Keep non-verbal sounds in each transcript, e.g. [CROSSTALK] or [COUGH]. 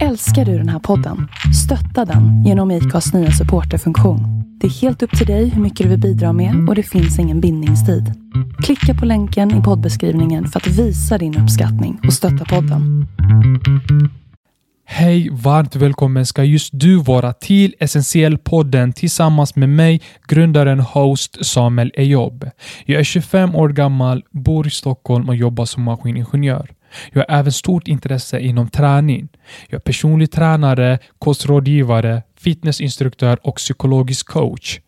Älskar du den här podden? Stötta den genom IKAs nya supporterfunktion. Det är helt upp till dig hur mycket du vill bidra med och det finns ingen bindningstid. Klicka på länken i poddbeskrivningen för att visa din uppskattning och stötta podden. Hej, varmt välkommen ska just du vara till Essentiell-podden tillsammans med mig, grundaren host Samuel Ejob. Jag är 25 år gammal, bor i Stockholm och jobbar som maskiningenjör. Jag har även stort intresse inom träning. Jag är personlig tränare, kostrådgivare, fitnessinstruktör och psykologisk coach.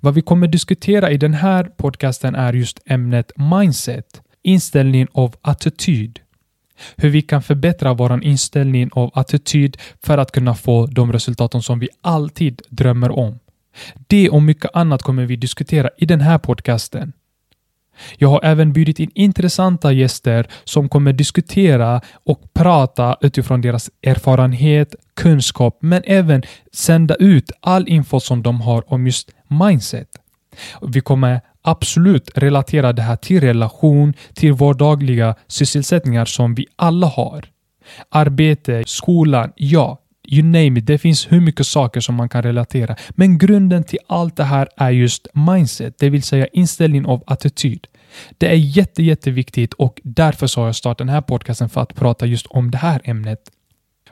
Vad vi kommer diskutera i den här podcasten är just ämnet mindset, inställning av attityd. Hur vi kan förbättra vår inställning av attityd för att kunna få de resultaten som vi alltid drömmer om. Det och mycket annat kommer vi diskutera i den här podcasten. Jag har även bjudit in intressanta gäster som kommer diskutera och prata utifrån deras erfarenhet, kunskap, men även sända ut all info som de har om just mindset. Vi kommer absolut relatera det här till relation, till vardagliga sysselsättningar som vi alla har. Arbete, skolan, ja, you name it. Det finns hur mycket saker som man kan relatera. Men grunden till allt det här är just mindset, det vill säga inställning av attityd. Det är jätte, jätteviktigt och därför så har jag startat den här podcasten för att prata just om det här ämnet.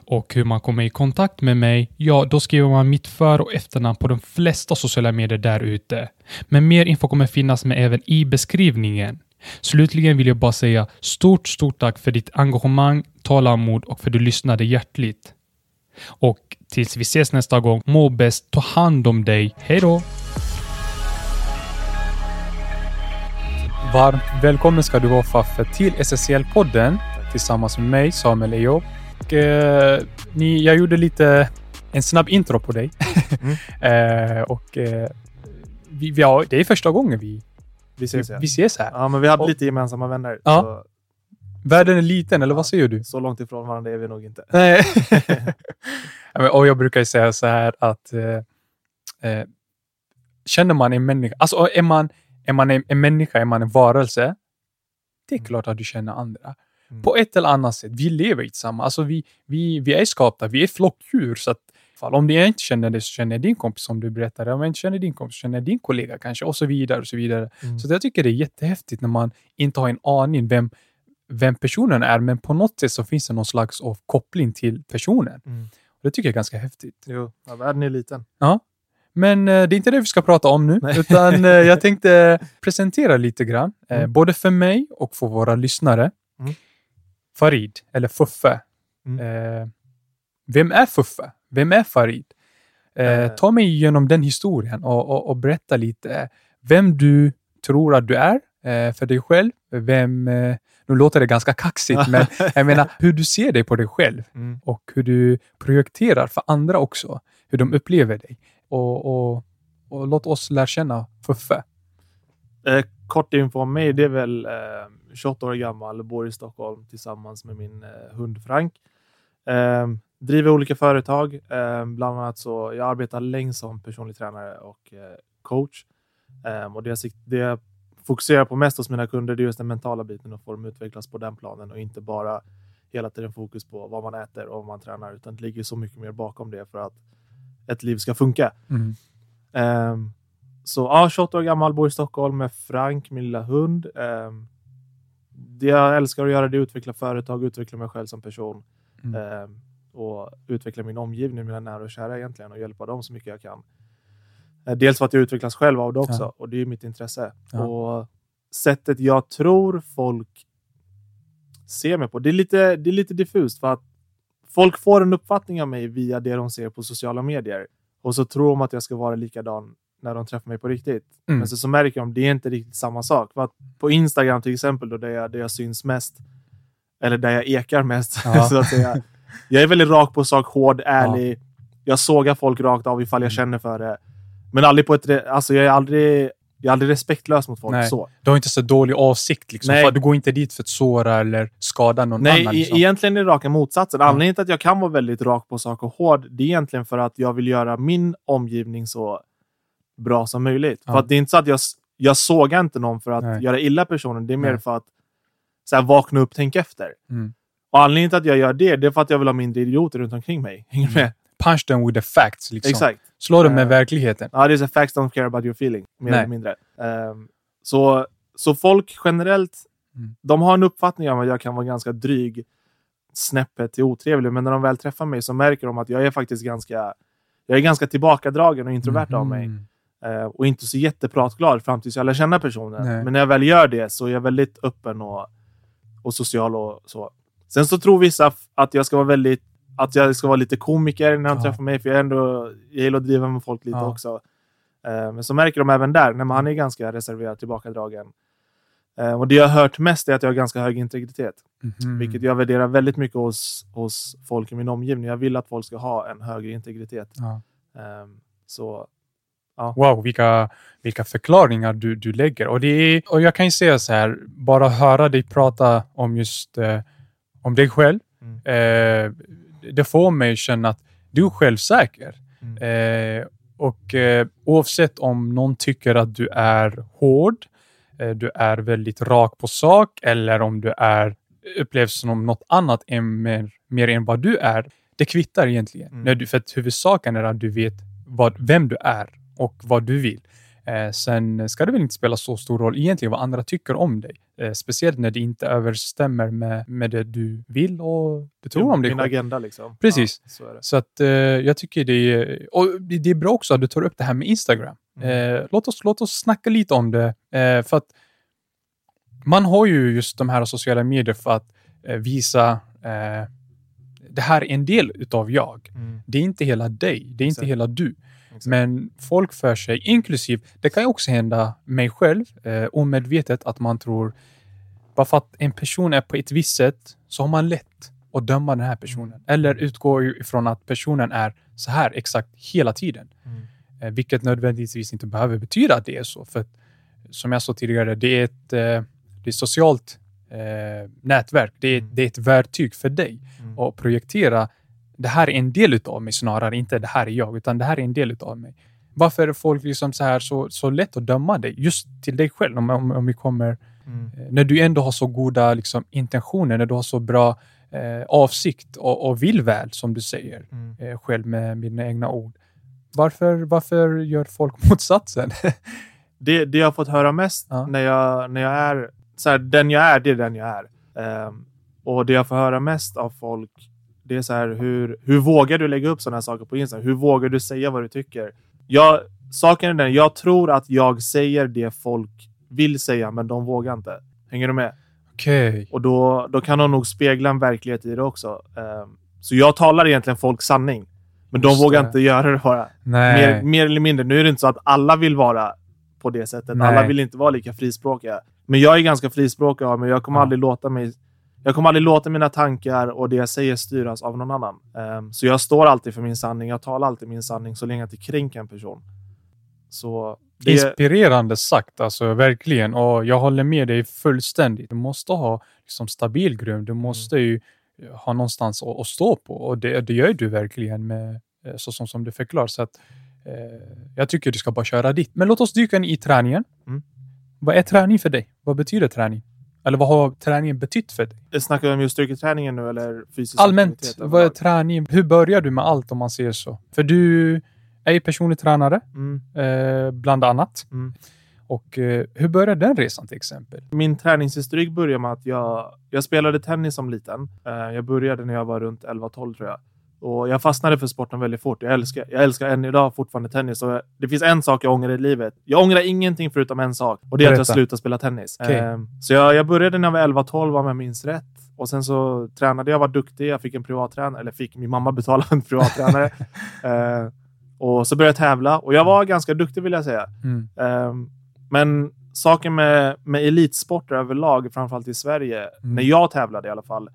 Och hur man kommer i kontakt med mig? Ja, då skriver man mitt för och efternamn på de flesta sociala medier där ute. Men mer info kommer finnas med även i beskrivningen. Slutligen vill jag bara säga stort, stort tack för ditt engagemang, tålamod och för att du lyssnade hjärtligt. Och tills vi ses nästa gång, må bäst, ta hand om dig. Hej då! Varmt välkommen ska du vara Faffe till SSL-podden tillsammans med mig, Samuel Ejob. Och, eh, ni, jag gjorde lite en snabb intro på dig. [LAUGHS] Mm. eh, och eh, vi, vi har, det är första gången vi, vi, ses, vi, vi ses här. Ja, men vi hade och, lite gemensamma vänner. Ja. Så, Världen är liten, eller ja, vad säger du? Så långt ifrån varandra är vi nog inte. Nej. [LAUGHS] och jag brukar säga så här att eh, eh, känner man en människa, alltså är man är man en, en människa, är man en varelse, det är mm. klart att du känner andra. Mm. På ett eller annat sätt. Vi lever i tillsammans. Alltså vi, vi, vi är skapta, vi är flockdjur. Så att, om jag inte känner det så känner jag din kompis som du berättade. Om jag inte känner din kompis så känner jag din kollega kanske och så vidare. och Så vidare. Mm. Så jag tycker det är jättehäftigt när man inte har en aning vem, vem personen är, men på något sätt så finns det någon slags av koppling till personen. Mm. Det tycker jag är ganska häftigt. Jo, ja, världen är liten. Ja. Men eh, det är inte det vi ska prata om nu, Nej. utan eh, [LAUGHS] jag tänkte presentera lite grann, eh, mm. både för mig och för våra lyssnare. Mm. Farid, eller Fuffe. Mm. vem är Fuffe? Vem är Farid? ta mig igenom den historien och, och, och, berätta lite vem du tror att du är för dig själv. Vem, nu låter det ganska kaxigt, men [LAUGHS] jag menar hur du ser dig på dig själv mm. och hur du projekterar för andra också, hur de upplever dig och, och, och låt oss lära känna Fuffe. Eh, kort info om mig. Det är väl eh, 28 år gammal, bor i Stockholm tillsammans med min eh, hund Frank. Eh, driver olika företag. Eh, bland annat så jag arbetar längst som personlig tränare och eh, coach. Eh, och det jag, det jag fokuserar på mest hos mina kunder det är just den mentala biten och få dem utvecklas på den planen och inte bara hela tiden fokus på vad man äter och vad man tränar, utan det ligger så mycket mer bakom det för att ett liv ska funka. Mm. Um, så ja, 28 år gammal, bor i Stockholm med Frank, min lilla hund. Um, det jag älskar att göra det är att utveckla företag, utveckla mig själv som person mm. um, och utveckla min omgivning, mina nära och kära egentligen och hjälpa dem så mycket jag kan. Uh, dels för att jag utvecklas själv av det också ja. och det är mitt intresse. Ja. Och sättet jag tror folk ser mig på, det är lite, det är lite diffust för att folk får en uppfattning av mig via det de ser på sociala medier och så tror de att jag ska vara likadan när de träffar mig på riktigt. Mm. Men så, så märker de att det är inte riktigt samma sak. För att på Instagram till exempel, då, där, jag, där jag syns mest, eller där jag ekar mest, ja. [LAUGHS] så att säga. Jag är väldigt rak på sak, hård, ärlig. Ja. Jag sågar folk rakt av ifall jag mm. känner för det. Men aldrig på ett... Alltså jag är aldrig jag är aldrig respektlös mot folk Nej. så. Du har inte så dålig avsikt. Liksom, Nej. Du går inte dit för att såra eller skada någon Nej, annan. Liksom. egentligen är det raka motsatsen. Mm. Anledningen till att jag kan vara väldigt rak på sak och hård, det är egentligen för att jag vill göra min omgivning så bra som möjligt. Ja. För att det är inte så att jag, jag sågar inte någon för att Nej. göra illa personen. Det är mer Nej. för att så här, vakna upp, tänk efter. Mm. Och anledningen till att jag gör det, det är för att jag vill ha mindre idioter runt omkring mig. Hänger du med? Punch them with the facts. Liksom. Exakt. Slå dem med Eh, verkligheten. Ja, det är så facts don't care about your feeling. Mer Nej. eller mindre. Ehm, så, så folk generellt, Mm. de har en uppfattning om att jag kan vara ganska dryg, snäppet till otrevlig. Men när de väl träffar mig så märker de att jag är faktiskt ganska, jag är ganska tillbakadragen och introvert av mig. Eh, och inte så jättepratglad fram tills jag lär känna personen. Nej. Men när jag väl gör det så är jag väldigt öppen och, och social och så. Sen så tror vissa att jag ska vara väldigt att jag ska vara lite komiker när de Ja. träffar mig, för jag, ändå, jag gillar att driva med folk lite Ja. också. Eh, men så märker de även där, när man är ganska reserverad, tillbakadragen. Eh, och det jag har hört mest är att jag har ganska hög integritet, Mhm. vilket jag värderar väldigt mycket hos, hos folk i min omgivning. Jag vill att folk ska ha en högre integritet. Ja. Eh, så Wow, vilka, vilka förklaringar du, du lägger. Och, det är, och jag kan ju säga så här, bara höra dig prata om just eh, om dig själv, Mm. eh, det får mig känna att du är självsäker. Mm. Eh, och eh, oavsett om någon tycker att du är hård, eh, du är väldigt rak på sak eller om du är upplevs som något annat än mer, mer än vad du är. Det kvittar egentligen. Mm. När du, för att huvudsaken är att du vet vad, vem du är och vad du vill. Eh, sen ska det väl inte spela så stor roll egentligen vad andra tycker om dig. Eh, speciellt när det inte överstämmer med, med det du vill och du tror om dig min själv. agenda liksom. Precis. Ja, så. Så att eh, jag tycker det är, och det är bra också att du tar upp det här med Instagram. Mm. Låt, oss, låt oss snacka lite om det. För att man har ju just de här sociala medier för att visa det här är en del utav jag. Mm. Det är inte hela dig. Det är inte Exakt. hela du. Exakt. Men folk för sig, inklusive, det kan ju också hända mig själv, eh, omedvetet, att man tror bara för att en person är på ett visst sätt så har man lätt att döma den här personen. Mm. Eller utgår ju ifrån att personen är så här exakt hela tiden. Mm. Eh, vilket nödvändigtvis inte behöver betyda att det är så. För att, som jag sa tidigare, det är ett, eh, det är socialt eh, nätverk. Det är, Mm. det är ett verktyg för dig Mm. och projekt det här är en del utav mig snarare, inte det här är jag, utan det här är en del utav mig. Varför är folk liksom så här så, så lätt att döma dig just till dig själv om, om, om vi kommer Mm. eh, när du ändå har så goda liksom, intentioner, när du har så bra eh, avsikt och, och vill väl som du säger Mm. eh, själv med mina egna ord. Varför, varför gör folk [LAUGHS] motsatsen? Det, det jag har fått höra mest Ja. när, jag, när jag är så här, den jag är, det är den jag är. Ehm, och det jag får höra mest av folk, det är så här, hur, hur vågar du lägga upp sådana här saker på Instagram? Hur vågar du säga vad du tycker? Jag, saken är den, jag tror att jag säger det folk vill säga, men de vågar inte. Hänger du med? Okej. Och då, då kan de nog spegla en verklighet i det också. Ehm, så jag talar egentligen folks sanning. Men de Just vågar det. inte göra det bara. Nej. Mer, mer eller mindre. Nu är det inte så att alla vill vara på det sättet. Nej. Alla vill inte vara lika frispråkiga. Men jag är ganska frispråkig av mig. Jag kommer Ja. aldrig låta mig jag kommer aldrig låta mina tankar och det jag säger styras av någon annan. Ehm, så jag står alltid för min sanning. Jag talar alltid min sanning så länge jag inte kränker en person. Så det, Inspirerande sagt, alltså verkligen. Och jag håller med dig fullständigt. Du måste ha liksom, stabil grund. Mm. Du måste ju ha någonstans att, att stå på. Och det, det gör du verkligen med eh, så som, som du förklarar. Så att, eh, jag tycker du ska bara köra dit. Men låt oss dyka in i träningen. Mm. Vad är träning för dig? Vad betyder träning? Eller vad har träningen betytt för dig? snackar vi om just styrketräningen nu eller fysisk Allmänt, vad är träning? Hur börjar du med allt om man säger så? För du är ju personlig tränare, Mm, eh, bland annat. mm. Och eh, hur började den resan till exempel? Min träningshistorik började med att jag, jag spelade tennis som liten. Eh, jag började när jag var runt 11-12 tror jag. Och jag fastnade för sporten väldigt fort. Jag älskar, jag älskar än idag fortfarande tennis. Och det finns en sak jag ångrar i livet. Jag ångrar ingenting förutom en sak. Och det är att jag slutade spela tennis. Okej. Eh, så jag, jag började när jag var 11-12 om jag minns rätt. Och sen så tränade jag, var duktig. Jag fick en privattränare. Eller fick, min mamma betala en privattränare. [LAUGHS] eh, och så började jag tävla. Och jag var ganska duktig vill jag säga. Mm. Ehm, men saken med, med elitsporter överlag, framförallt i Sverige, Mm. när jag tävlade i alla fall,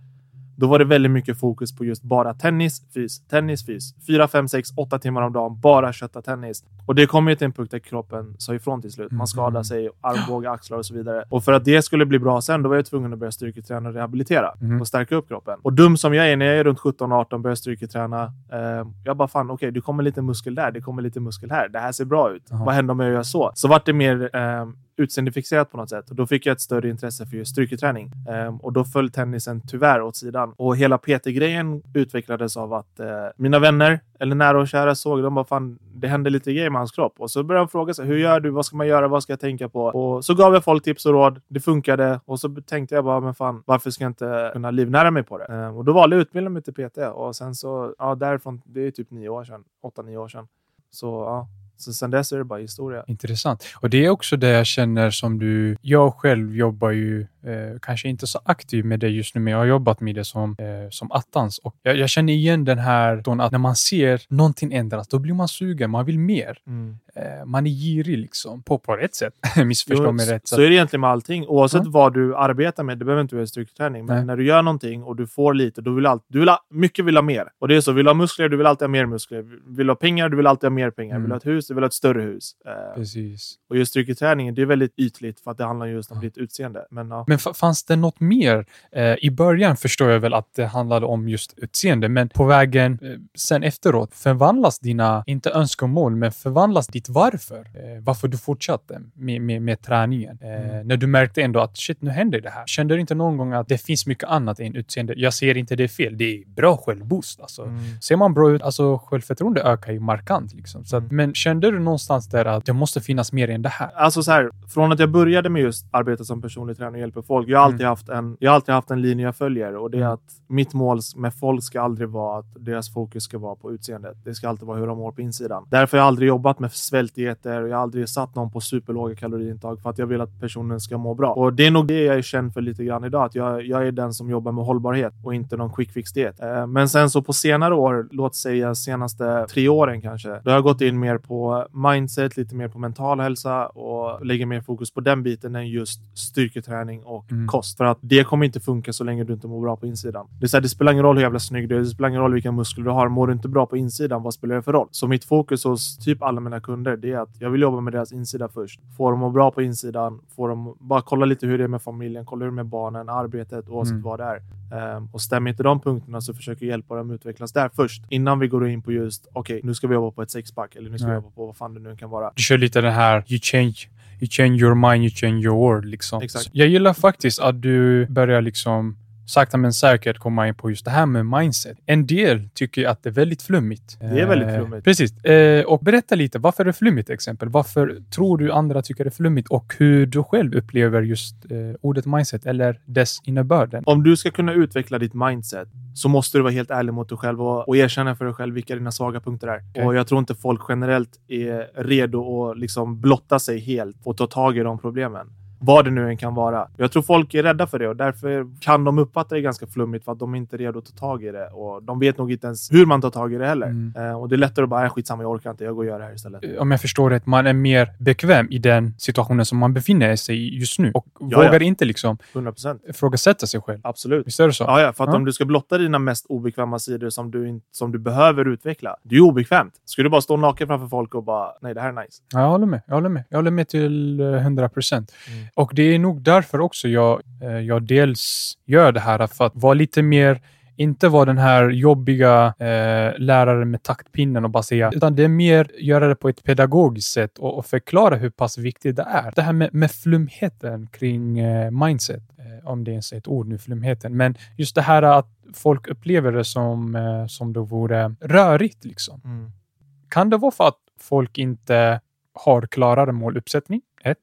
då var det väldigt mycket fokus på just bara tennis, fys, tennis, fys. Fyra, fem, sex, åtta timmar om dagen, bara kötta tennis. Och det kommer ju till en punkt där kroppen sa ifrån till slut. Man Mm. sig, armbåge, axlar och så vidare. Och för att det skulle bli bra sen, då var jag tvungen att börja styrketräna och rehabilitera Mm. och stärka upp kroppen. Och dum som jag är, när jag är runt 17-18 börjar styrketräna. Eh, jag bara, fan okej, det kommer lite muskel där, det kommer lite muskel här. Det här ser bra ut. Aha. Vad händer om jag gör så? Så vart det mer, eh, utseendefixerat på något sätt. Och då fick jag ett större intresse för just styrketräning. ehm, och då föll tennisen tyvärr åt sidan. Och hela PT-grejen utvecklades av att eh, mina vänner eller nära och kära såg de bara fan, det hände lite grejer med hans kropp. Och så började de fråga sig, hur gör du? Vad ska man göra? Vad ska jag tänka på? Och så gav jag folk tips och råd. Det funkade och så tänkte jag bara, men fan, varför ska jag inte kunna livnära mig på det? Ehm, och då valde jag att utbilda mig till PT och sen så, ja, därifrån, det är typ nio år sedan, åtta, nio år sedan. Så ja, så sen dess är det bara historia. Intressant. Och det är också det jag känner som du... Jag själv jobbar ju eh, kanske inte så aktiv med det just nu, men jag har jobbat med det som, eh, som attans. Och jag, jag, känner igen den här att när man ser någonting ändras, då blir man sugen. Man vill mer. Mm. Eh, man är girig liksom, på, på rätt sätt. [LAUGHS] Missförstå mig rätt. Så, så är det egentligen med allting. Oavsett mm. vad du arbetar med, det behöver inte vara styrketräning, men Nej. när du gör någonting och du får lite, då vill allt, du vill ha, mycket vill ha mer. Och det är så, vill du ha muskler, du vill alltid ha mer muskler. Vill du ha pengar, du vill alltid ha mer pengar. Mm. Vill du ha ett hus, du vill ha ett större hus. Eh, Precis. Och just styrketräningen, det är väldigt ytligt för att det handlar just om ditt utseende. Men, ja. Men fanns det något mer? Eh, I början förstår jag väl att det handlade om just utseende, men på vägen eh, sen efteråt, förvandlas dina, inte önskemål, men förvandlas ditt varför? Eh, varför du fortsatte med, med, med träningen? Eh, mm. När du märkte ändå att shit, nu händer det här. Kände du inte någon gång att det finns mycket annat än utseende? Jag ser inte det fel. Det är bra självboost. Alltså. Mm. Ser man bra ut, alltså självförtroende ökar ju markant. Liksom. Så att, mm. Men kände du någonstans där att det måste finnas mer än det här? Alltså så här, från att jag började med just arbeta som personlig tränare och hjälpa folk. Jag har alltid, mm. haft, en, jag har alltid haft en linje jag följer och det är mm. att mitt mål med folk ska aldrig vara att deras fokus ska vara på utseendet. Det ska alltid vara hur de mår på insidan. Därför har jag aldrig jobbat med svältdieter och jag har aldrig satt någon på superlåga kaloriintag för att jag vill att personen ska må bra. Och det är nog det jag är känd för lite grann idag. Att jag, jag är den som jobbar med hållbarhet och inte någon quick fix diet. Eh, men sen så på senare år, låt säga senaste tre åren kanske, då har jag gått in mer på mindset, lite mer på mental hälsa och lägger mer fokus på den biten än just styrketräning och mm. kost. För att det kommer inte funka så länge du inte mår bra på insidan. Det, är så här, det spelar ingen roll hur jävla snygg du är, det spelar ingen roll vilka muskler du har. Mår du inte bra på insidan, vad spelar det för roll? Så mitt fokus hos typ alla mina kunder, det är att jag vill jobba med deras insida först. Få dem att må bra på insidan, få dem bara kolla lite hur det är med familjen, kolla hur det är med barnen, arbetet, oavsett mm. vad det är. Um, och stämmer inte de punkterna så försöker jag hjälpa dem utvecklas där först. Innan vi går in på just, okej, okay, nu ska vi jobba på ett sexpack eller nu ska Nej. vi jobba på vad fan det nu kan vara. Du kör lite den här, you change you change your mind, you change your world. Liksom. Exakt. Jag gillar faktiskt att du börjar liksom sakta men säkert komma in på just det här med mindset. En del tycker att det är väldigt flummigt. Det är väldigt eh, flummigt. precis. Eh, och berätta lite, varför är det flummigt exempel? Varför tror du andra tycker det är flummigt och hur du själv upplever just eh, ordet mindset eller dess innebörden? Om du ska kunna utveckla ditt mindset så måste du vara helt ärlig mot dig själv och, och erkänna för dig själv vilka dina svaga punkter är. Okay. Och jag tror inte folk generellt är redo att liksom blotta sig helt och ta tag i de problemen. Vad det nu än kan vara. Jag tror folk är rädda för det och därför kan de uppfatta det ganska flummigt för att de inte är redo att ta tag i det. Och de vet nog inte ens hur man tar tag i det heller. Mm. Eh, och det är lättare att bara, äh, skitsamma, jag orkar inte, jag går och gör det här istället. Om jag förstår rätt, man är mer bekväm i den situationen som man befinner sig i just nu och ja, vågar ja. inte liksom 100%. ifrågasätta sig själv. Absolut. Visst är det så? Ja, ja för att ja. om du ska blotta dina mest obekväma sidor som du, som du behöver utveckla, det är obekvämt. Ska du bara stå naken framför folk och bara, nej, det här är nice. Ja, jag håller med. Jag håller med. Jag håller med till 100 procent. Mm. Och det är nog därför också jag, eh, jag dels gör det här, för att vara lite mer inte vara den här jobbiga eh, läraren med taktpinnen och bara säga, utan det är mer göra det på ett pedagogiskt sätt och, och förklara hur pass viktigt det är. Det här med, med flumheten kring eh, mindset, eh, om det ens är ett ord nu, flumheten, men just det här att folk upplever det som, eh, som det vore rörigt. Liksom. Mm. Kan det vara för att folk inte har klarare måluppsättning? Ett.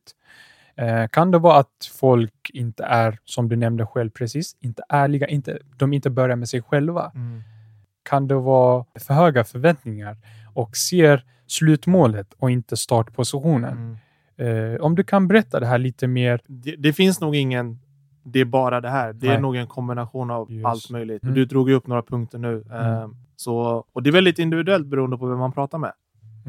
Eh, kan det vara att folk inte är, som du nämnde själv precis, inte ärliga, inte, de inte börjar med sig själva? Mm. Kan det vara för höga förväntningar och ser slutmålet och inte startpositionen? Mm. Eh, om du kan berätta det här lite mer. Det, det finns nog ingen det är bara det här. Det Nej. är nog en kombination av Just. allt möjligt. Mm. Du drog ju upp några punkter nu. Mm. Eh, så, och det är väldigt individuellt beroende på vem man pratar med.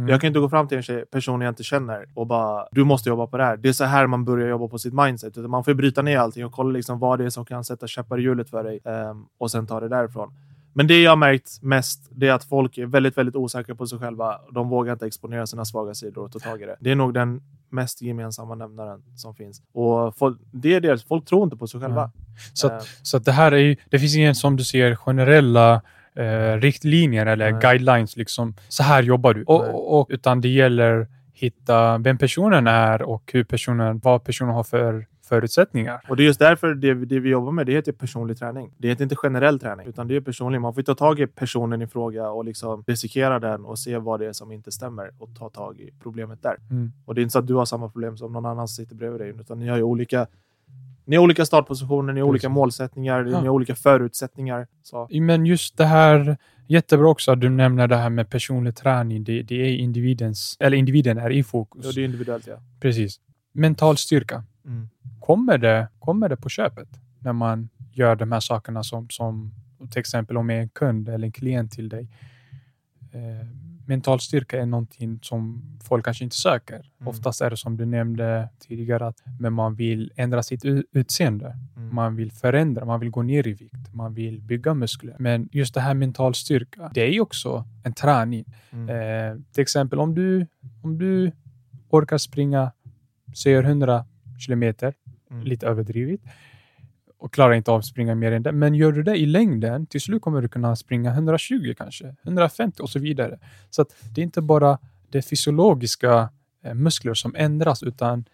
Mm. Jag kan inte gå fram till en person jag inte känner och bara du måste jobba på det här. Det är så här man börjar jobba på sitt mindset. Man får bryta ner allting och kolla liksom vad det är som kan sätta käppar i hjulet för dig um, och sen ta det därifrån. Men det jag har märkt mest det är att folk är väldigt, väldigt osäkra på sig själva. De vågar inte exponera sina svaga sidor och ta tag i det. Det är nog den mest gemensamma nämnaren som finns. Och folk, det är det, folk tror inte på sig själva. Mm. Så, att, uh, så att det här är det finns ingen som du ser generella eh, riktlinjer eller Nej. guidelines. Liksom. Så här jobbar du. Och, och, utan det gäller hitta vem personen är och hur personen, vad personen har för förutsättningar. Och det är just därför det, det vi jobbar med, det heter personlig träning. Det heter inte generell träning, utan det är personlig. Man får ta tag i personen i fråga och liksom dissekera den och se vad det är som inte stämmer och ta tag i problemet där. Mm. Och det är inte så att du har samma problem som någon annan som sitter bredvid dig, utan ni har ju olika ni har olika startpositioner, ni har olika målsättningar, ni Ja. har olika förutsättningar. Så. Men just det här, jättebra också att du nämner det här med personlig träning. Det, det är individens, eller individen är i fokus. Ja, det är individuellt ja. Precis. Mental styrka. Mm. Kommer det, kommer det på köpet när man gör de här sakerna som, som till exempel om jag är en kund eller en klient till dig. Eh, mental styrka är någonting som folk kanske inte söker. Mm. Oftast är det som du nämnde tidigare, att men man vill ändra sitt utseende. Mm. Man vill förändra, man vill gå ner i vikt, man vill bygga muskler. Men just det här mental styrka, det är ju också en träning. Mm. Eh, till exempel om du, om du orkar springa, säger 100 kilometer, Mm. lite överdrivet, och klarar inte av att springa mer än det. Men gör du det i längden, till slut kommer du kunna springa 120 kanske, 150 och så vidare. Så det är inte bara det fysiologiska eh, muskler som ändras, utan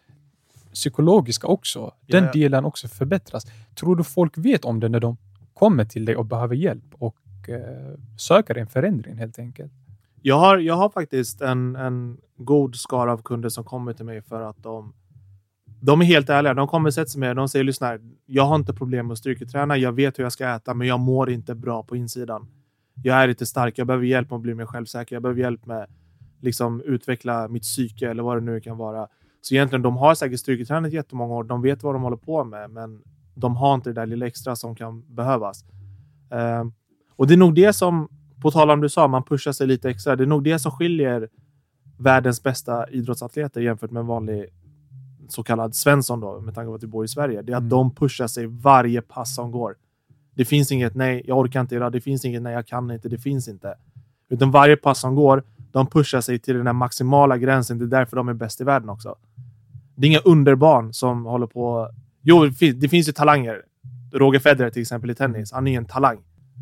psykologiska också. Den ja. delen också förbättras. Tror du folk vet om det när de kommer till dig och behöver hjälp och eh, söker en förändring helt enkelt? Jag har, jag har faktiskt en, en god skara av kunder som kommer till mig för att de de är helt ärliga. De kommer och sätter sig med och de säger lyssna jag har inte problem med att styrketräna. Jag vet hur jag ska äta, men jag mår inte bra på insidan. Jag är inte stark. Jag behöver hjälp med att bli mer självsäker. Jag behöver hjälp med liksom utveckla mitt psyke eller vad det nu kan vara. Så egentligen, de har säkert styrketränat jättemånga år. De vet vad de håller på med, men de har inte det där lilla extra som kan behövas. Eh, och det är nog det som, på tal om du sa, man pushar sig lite extra. Det är nog det som skiljer världens bästa idrottsatleter jämfört med en vanlig så kallad Svensson då, med tanke på att du bor i Sverige. Det är att Mm. de pushar sig varje pass som går. Det finns inget nej, jag orkar inte idag. Det finns inget nej, jag kan inte. Det finns inte. Utan varje pass som går, de pushar sig till den här maximala gränsen. Det är därför de är bäst i världen också. Det är inga underbarn som håller på... Jo, det finns, det finns ju talanger. Roger Federer till exempel i tennis. Han är ju en talang.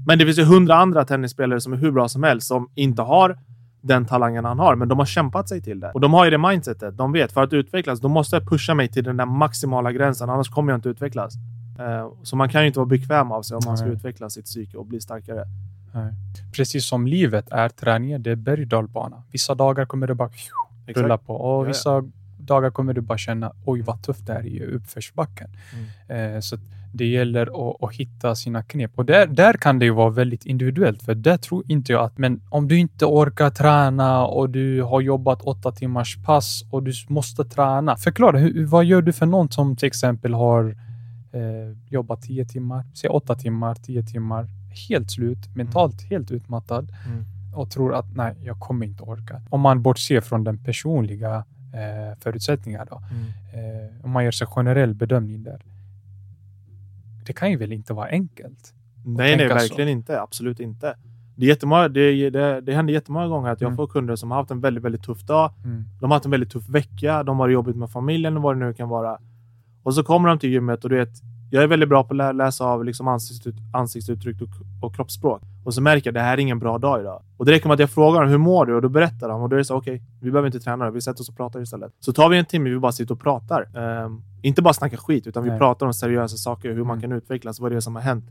Men det finns ju hundra andra tennisspelare som är hur bra som helst som inte har den talangen han har, men de har kämpat sig till det. Och de har ju det mindsetet. De vet, för att utvecklas, då måste jag pusha mig till den där maximala gränsen, annars kommer jag inte utvecklas. Eh, Så man kan ju inte vara bekväm av sig om man ska Nej. utveckla sitt psyke och bli starkare. Nej. Precis som livet är träningen, det är berg. Vissa dagar kommer det bara rulla på och Ja, ja. vissa dagar kommer du bara känna oj vad tufft det är i uppförsbacken. Mm. Eh, så det gäller att, att hitta sina knep. Och där, där kan det ju vara väldigt individuellt, för där tror inte jag att, men om du inte orkar träna och du har jobbat åtta timmars pass och du måste träna. Förklara, hur, vad gör du för någon som till exempel har eh, jobbat tio timmar, säg åtta timmar, tio timmar, helt slut, mentalt helt utmattad Mm. och tror att nej, jag kommer inte orka. Om man bortser från den personliga eh, förutsättningar då. Mm. Eh, om man gör sig generell bedömning där. Det kan ju väl inte vara enkelt? Nej, nej, tänka så. verkligen inte. Absolut inte. Det, är jättemånga, det, det, det händer jättemånga gånger att jag Mm. får kunder som har haft en väldigt, väldigt tuff dag. Mm. De har haft en väldigt tuff vecka. De har jobbigt med familjen och vad det nu kan vara. Och så kommer de till gymmet och du vet, jag är väldigt bra på att lä- läsa av liksom ansiktsut, ansiktsuttryck och, och kroppsspråk. Och så märker jag att det här är ingen bra dag idag. Och det räcker med att jag frågar dem hur mår du? Och då berättar de. Och då är det så okej, vi behöver inte träna. Vi sätter oss och pratar istället. Så tar vi en timme, vi bara sitter och pratar. Ehm, inte bara snacka skit, utan vi Nej. pratar om seriösa saker. Hur man Mm. kan utvecklas, vad det är som har hänt.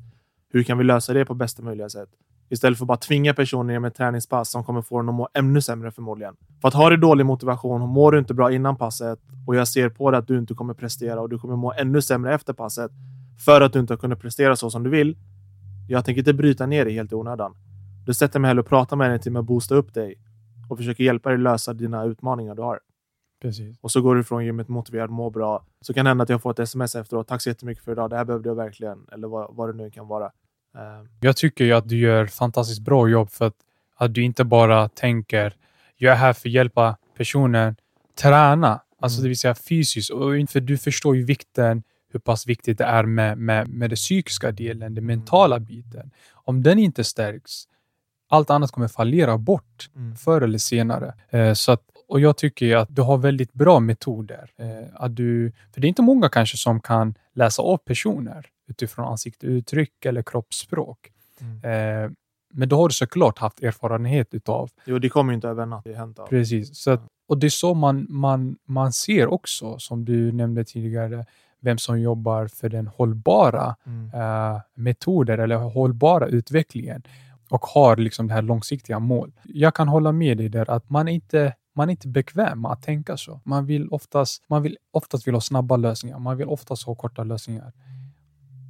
Hur kan vi lösa det på bästa möjliga sätt? Istället för att bara tvinga personer med ett träningspass som kommer få dem att må ännu sämre förmodligen. För att har du dålig motivation och mår du inte bra innan passet och jag ser på dig att du inte kommer prestera och du kommer må ännu sämre efter passet för att du inte har kunnat prestera så som du vill. Jag tänker inte bryta ner dig helt i onödan. Du sätter mig hellre och pratar med dig till att boosta upp dig och försöker hjälpa dig lösa dina utmaningar du har. Precis. Och så går du från gymmet motiverad, mår bra. Så kan det hända att jag får ett sms efteråt. Tack så jättemycket för idag. Det här behövde jag verkligen. Eller vad, vad det nu kan vara. Eh, Jag tycker ju att du gör fantastiskt bra jobb för att, att du inte bara tänker jag är här för att hjälpa personen träna, alltså Mm. det vill säga fysiskt. Och för du förstår ju vikten, hur pass viktigt det är med, med, med den psykiska delen, den mentala biten. Om den inte stärks, allt annat kommer fallera bort Mm. förr eller senare. Eh, så att, och jag tycker att du har väldigt bra metoder. Eh, att du, för det är inte många kanske som kan läsa av personer utifrån ansiktsuttryck eller kroppsspråk. Mm. Eh, Men då har du såklart haft erfarenhet utav. Jo, det kommer ju inte över en natt. Det är hänt av. Precis. Så att, och det är så man, man, man ser också, som du nämnde tidigare, vem som jobbar för den hållbara Mm. eh, metoder eller hållbara utvecklingen och har liksom det här långsiktiga mål. Jag kan hålla med dig där att man inte man är inte bekväm med att tänka så. Man vill oftast, man vill oftast vill ha snabba lösningar. Man vill oftast ha korta lösningar.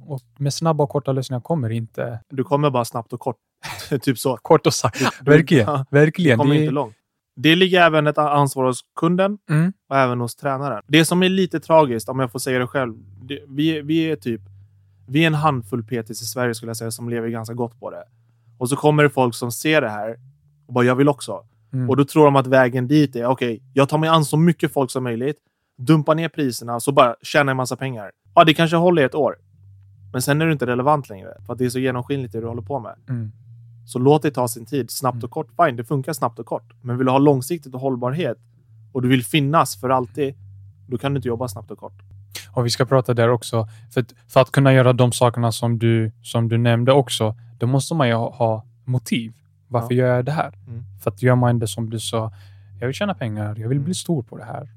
Och med snabba och korta lösningar kommer inte... Du kommer bara snabbt och kort. [LAUGHS] typ så. Kort och sagt. Verkligen. ja, Du verkligen. kommer Det- inte långt. Det ligger även ett ansvar hos kunden Mm. och även hos tränaren. Det som är lite tragiskt, om jag får säga det själv. Det, vi, vi är typ vi är en handfull PTs i Sverige skulle jag säga som lever ganska gott på det. Och så kommer det folk som ser det här och bara jag vill också. Mm. Och då tror de att vägen dit är okej, jag tar mig an så mycket folk som möjligt, dumpar ner priserna så bara tjänar en massa pengar. Ja, det kanske håller i ett år. Men sen är det inte relevant längre för att det är så genomskinligt det du håller på med. Mm. Så låt det ta sin tid, snabbt och kort. Fine, det funkar snabbt och kort. Men vill du ha långsiktigt och hållbarhet och du vill finnas för alltid, då kan du inte jobba snabbt och kort. Och vi ska prata där också. För att, för att kunna göra de sakerna som du, som du nämnde också, då måste man ju ha, ha motiv. Varför gör jag det här? Mm. För att gör man det som du sa, jag vill tjäna pengar, jag vill Mm. bli stor på det här.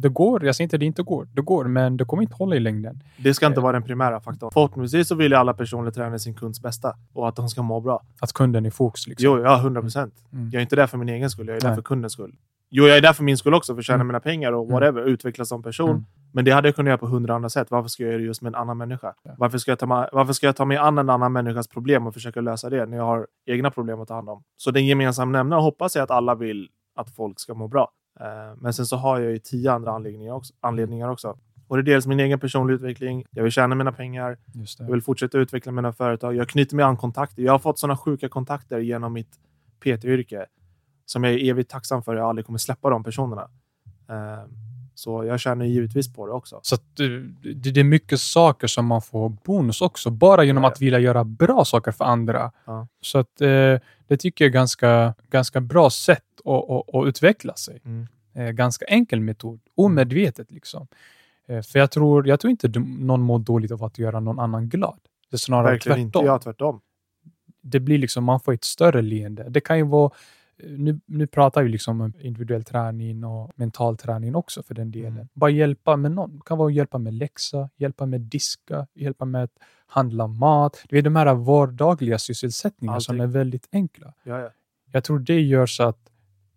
Det går, jag säger inte att det inte går. Det går, men det kommer inte hålla i längden. Det ska inte Eh. vara den primära faktorn. Förhoppningsvis så vill ju alla personer träna sin kunds bästa och att de ska må bra. Att kunden är fokus. Liksom. Jo, ja, 100 procent. Mm. Jag är inte där för min egen skull, jag är där Nej. för kundens skull. Jo, jag är där för min skull också, för att tjäna Mm. mina pengar och Mm. whatever, utvecklas som person. Mm. Men det hade jag kunnat göra på hundra andra sätt. Varför ska jag göra det just med en annan människa? Ja. Varför, ska jag ta mig, varför ska jag ta mig an en annan människas problem och försöka lösa det när jag har egna problem att ta hand om? Så den gemensamma nämnaren hoppas jag att alla vill att folk ska må bra. Eh, Men sen så har jag ju tio andra anledningar också. Anledningar också. Och det är dels min egen personliga utveckling. Jag vill tjäna mina pengar. Jag vill fortsätta utveckla mina företag. Jag knyter mig an kontakter. Jag har fått sådana sjuka kontakter genom mitt PT-yrke som jag är evigt tacksam för. Jag aldrig kommer släppa de personerna. Eh, Så jag känner givetvis på det också. Så det, är mycket saker som man får bonus också, bara genom ja. att vilja göra bra saker för andra. Ja. Så att, eh, det tycker jag är ganska, ganska bra sätt att, att, att utveckla sig. Mm. Eh, ganska enkel metod, omedvetet liksom. Eh, för jag tror, jag tror inte någon mår dåligt av att göra någon annan glad. Det är snarare Verkligen tvärtom. inte. Ja, tvärtom. Det blir liksom, man får ett större leende. Det kan ju vara nu, nu pratar vi liksom om individuell träning och mental träning också för den delen. Mm. Bara hjälpa med någon. Det kan vara att hjälpa med läxa, hjälpa med diska, hjälpa med att handla mat. Det är de här vardagliga sysselsättningarna som är väldigt enkla. Ja, ja. Jag tror det gör så att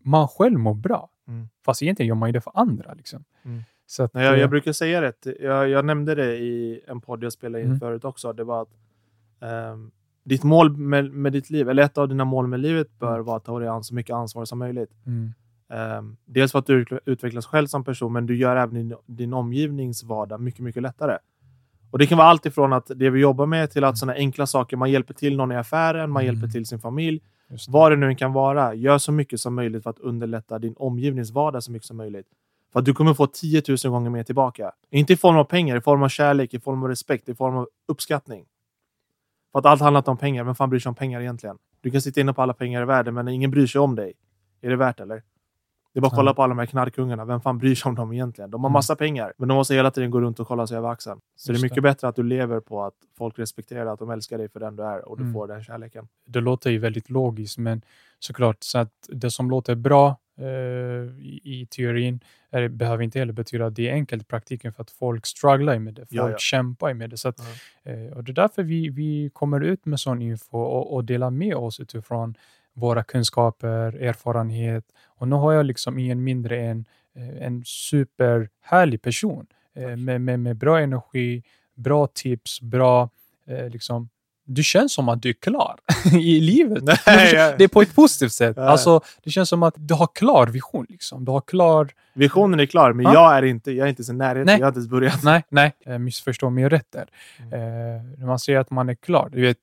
man själv mår bra. Mm. Fast egentligen gör man ju det för andra. Liksom. Mm. Så att, Nej, jag, jag brukar säga det. Jag, jag nämnde det i en podd jag spelade in Mm. förut också. Det var att ehm, ditt mål med, med ditt liv, eller ett av dina mål med livet bör Mm. vara att ta dig an så mycket ansvar som möjligt. mm, Ehm, dels för att du utveck- utvecklas själv som person, men du gör även din, din omgivnings vardag mycket, mycket lättare. Och Det kan vara allt ifrån att det vi jobbar med till att sådana enkla saker, man hjälper till någon i affären, man Mm. hjälper till sin familj det. Vad det nu än kan vara, gör så mycket som möjligt för att underlätta din omgivnings vardag så mycket som möjligt. För att du kommer få 10 000 gånger mer tillbaka. Inte i form av pengar, i form av kärlek, i form av respekt, i form av uppskattning. För att allt handlar inte om pengar. Vem fan bryr sig om pengar egentligen? Du kan sitta inne på alla pengar i världen, men ingen bryr sig om dig. Är det värt eller? Det är bara att kolla på alla de här knarkungarna. Vem fan bryr sig om dem egentligen? De har Mm. massa pengar, men de måste hela tiden gå runt och kolla sig över axeln. Så Just det är mycket det. bättre att du lever på att folk respekterar att de älskar dig för den du är och du Mm. får den kärleken. det låter ju väldigt logiskt, men såklart, så att det som låter bra eh, i, i teorin är, behöver inte heller betyda att det är enkelt i praktiken, för att folk strugglar med det. Folk Ja, ja. kämpar med det. Så att, Ja. eh, och det är därför vi, vi kommer ut med sån info och, och delar med oss utifrån våra kunskaper, erfarenhet. Och nu har jag liksom ingen mindre än eh, en superhärlig person eh, med, med, med bra energi, bra tips, bra eh, liksom du känns som att du är klar [LAUGHS] i livet. Nej. Det är på ett positivt sätt. Alltså, det känns som att du har klar vision. Liksom. Du har klar... Visionen är klar, men Ja. jag är inte, jag är inte så närheten. Nej. Jag har inte ens börjat. Nej, nej, missförstå mig rätt där. Mm. Eh, när man säger att man är klar, du vet,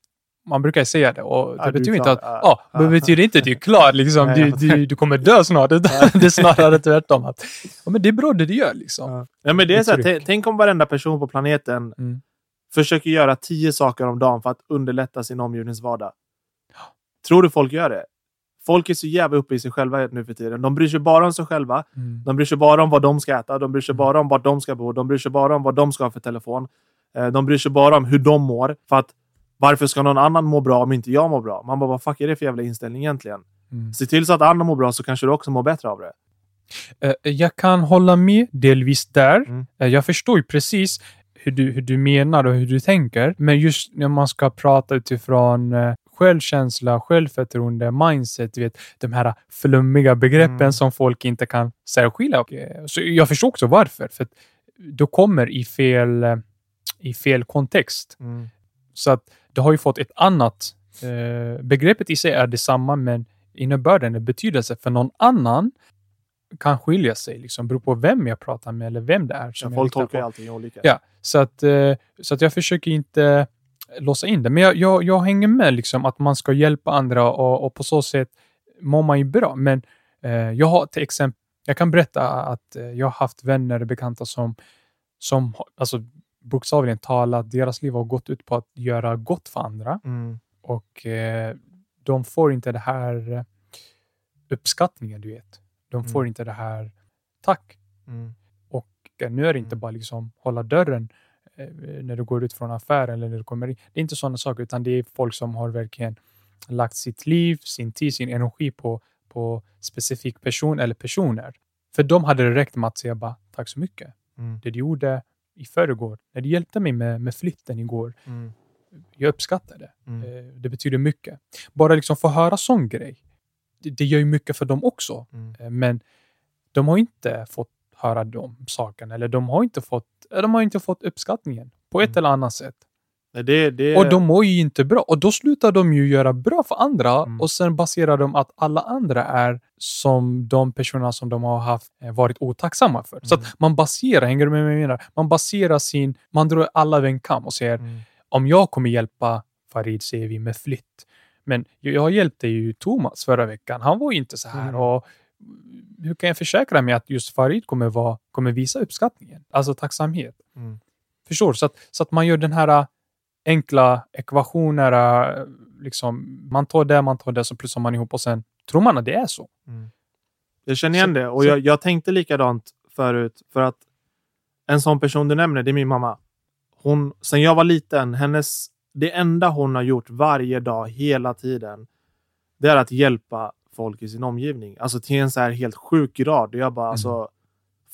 man brukar säga det och det Ja, betyder inte att Ja. ja, det betyder inte att du är klar. Liksom. Du, du, du kommer dö snart. [LAUGHS] Det det är snarare tvärtom. Att, ja, men det är bra det du gör. Liksom. Ja. Men det är så här, tänk- om varenda person på planeten Mm. försöker göra tio saker om dagen för att underlätta sin omgivnings vardag. Tror du folk gör det? Folk är så jävla uppe i sig själva nu för tiden. De bryr sig bara om sig själva. Mm. De bryr sig bara om vad de ska äta. De bryr sig Mm. bara om vart de ska bo. De bryr sig bara om vad de ska ha för telefon. Eh, De bryr sig bara om hur de mår. För att Varför ska någon annan må bra om inte jag mår bra? Man bara, vad fuck är det för jävla inställning egentligen? Mm. Se till så att andra mår bra så kanske du också mår bättre av det. Eh, Jag kan hålla med delvis där. Mm. Eh, Jag förstår ju precis hur du, hur du menar och hur du tänker. Men just när man ska prata utifrån eh, självkänsla, självförtroende, mindset, du vet, de här flummiga begreppen Mm. som folk inte kan särskilja. Eh, Så jag förstår också varför. För att du kommer i fel, eh, i fel kontext. Mm. Så att det har ju fått ett annat... Eh, begreppet i sig är detsamma, men innebörden och betydelse för någon annan kan skilja sig. Liksom, beror på vem jag pratar med eller vem det är. Ja, Som jag folk tolkar allting olika. Ja, så att, eh, så att jag försöker inte låsa in det. Men jag, jag, jag hänger med liksom att man ska hjälpa andra och, och på så sätt mår man ju bra. Men eh, jag har till exempel, jag kan berätta att eh, jag har haft vänner och bekanta som, som alltså bokstavligen talat, deras liv har gått ut på att göra gott för andra Mm. och eh, de får inte det här eh, uppskattningen, du vet. De får Mm. inte det här tack. Mm. Och eh, nu är det inte Mm. bara liksom hålla dörren eh, när du går ut från affären eller när du kommer in. Det är inte sådana saker, utan det är folk som har verkligen lagt sitt liv, sin tid, sin energi på, på specifik person eller personer. För dem hade det räckt med att säga bara tack så mycket. Mm. Det du gjorde i förrgår, när du hjälpte mig med, med flytten igår, Mm. jag uppskattar det. Mm. Eh, Det betyder mycket. Bara liksom få höra sån grej, det, det gör ju mycket för dem också. Mm. Eh, Men de har inte fått höra de sakerna, eller de har inte fått, eh, de har inte fått uppskattningen på ett Mm. eller annat sätt. Det, det, Och de mår ju inte bra. Och då slutar de ju göra bra för andra Mm. och sen baserar de att alla andra är som de personerna som de har haft eh, varit otacksamma för. Så Mm. att man baserar, hänger du med vad jag menar? Man baserar sin, man drar alla över en kam och säger Mm. om jag kommer hjälpa Farid, vi, med flytt. Men jag, hjälpte ju Thomas förra veckan. Han var ju inte så här. Mm. Och hur kan jag försäkra mig att just Farid kommer, vara, kommer visa uppskattningen? Alltså tacksamhet. Mm. Förstår? Så att, så att man gör den här enkla ekvationer, äh, liksom, man tar det, man tar det, så plussar man ihop och sen tror man att det är så. Mm. Jag känner igen Så- det och jag, jag tänkte likadant förut för att en sån person du nämner, det är min mamma. Hon, sen jag var liten, hennes, det enda hon har gjort varje dag, hela tiden, det är att hjälpa folk i sin omgivning. Alltså till en så här helt sjuk grad. Jag bara, Mm. alltså,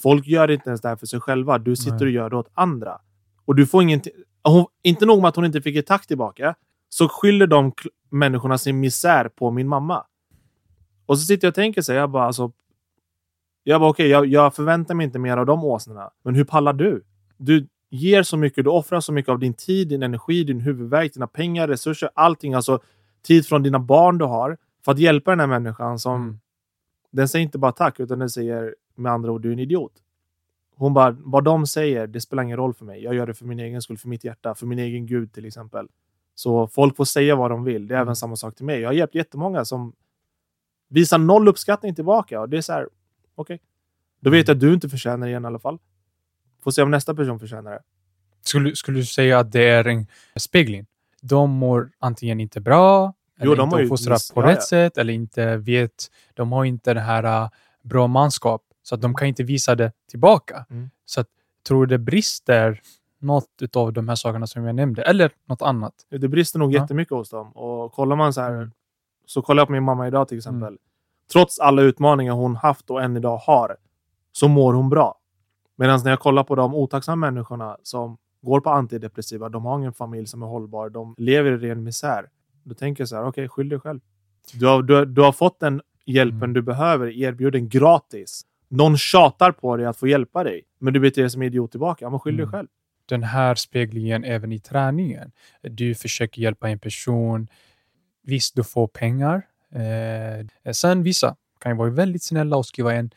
folk gör inte ens det här för sig själva. Du sitter Nej. och gör det åt andra. Och du får ingenting. Hon, inte nog med att hon inte fick ett tack tillbaka, så skyller de människorna sin misär på min mamma. Och så sitter jag och tänker så här, jag bara alltså. Jag bara okej, jag, jag förväntar mig inte mer av de åsnorna. Men hur pallar du? Du ger så mycket, du offrar så mycket av din tid, din energi, din huvudvärk, dina pengar, resurser, allting. Alltså tid från dina barn du har för att hjälpa den här människan som Mm. den säger inte bara tack, utan den säger med andra ord, du är en idiot. Hon bara, vad de säger, det spelar ingen roll för mig. Jag gör det för min egen skull, för mitt hjärta, för min egen gud till exempel. Så folk får säga vad de vill. Det är Mm. även samma sak till mig. Jag har hjälpt jättemånga som visar noll uppskattning tillbaka. Och det är så här, okej. Då vet jag att du inte förtjänar det igen i alla fall. Får se om nästa person förtjänar det. Skulle, skulle du säga att det är en spegling? De mår antingen inte bra, eller Jo, de inte uppfostrat på ja, rätt ja. sätt, eller inte vet, de har inte det här äh, bra manskap, så att de Mm. kan inte visa det tillbaka. Mm. Så att, tror du det brister något av de här sakerna som jag nämnde, eller något annat? Det brister nog Ja. jättemycket hos dem. Och kollar man så här, Mm. så kollar jag på min mamma idag till exempel. Trots alla utmaningar hon haft och än idag har, så mår hon bra. Medan när jag kollar på de otacksamma människorna som går på antidepressiva, de har ingen familj som är hållbar, de lever i ren misär. Då tänker jag så här, okej, skyll dig själv. Du har, du, du har fått den hjälpen Mm. du behöver erbjuden gratis. Någon tjatar på dig att få hjälpa dig, men du beter dig som en idiot tillbaka. Ja, men skyll dig Mm. själv. den här speglingen även i träningen. Du försöker hjälpa en person. Visst, du får pengar. Eh, sen vissa kan ju vara väldigt snälla och skriva en,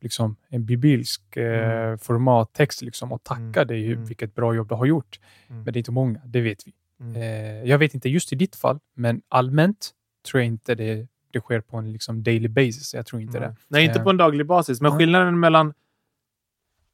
liksom, en biblisk eh, Mm. formattext liksom, och tacka Mm. dig Mm. vilket bra jobb du har gjort. Mm. Men det är inte många, det vet vi. Mm. Eh, jag vet inte just i ditt fall, men allmänt tror jag inte det, det sker på en liksom, daily basis. Jag tror inte Nej. det. Nej, inte Eh. på en daglig basis. Men skillnaden mellan...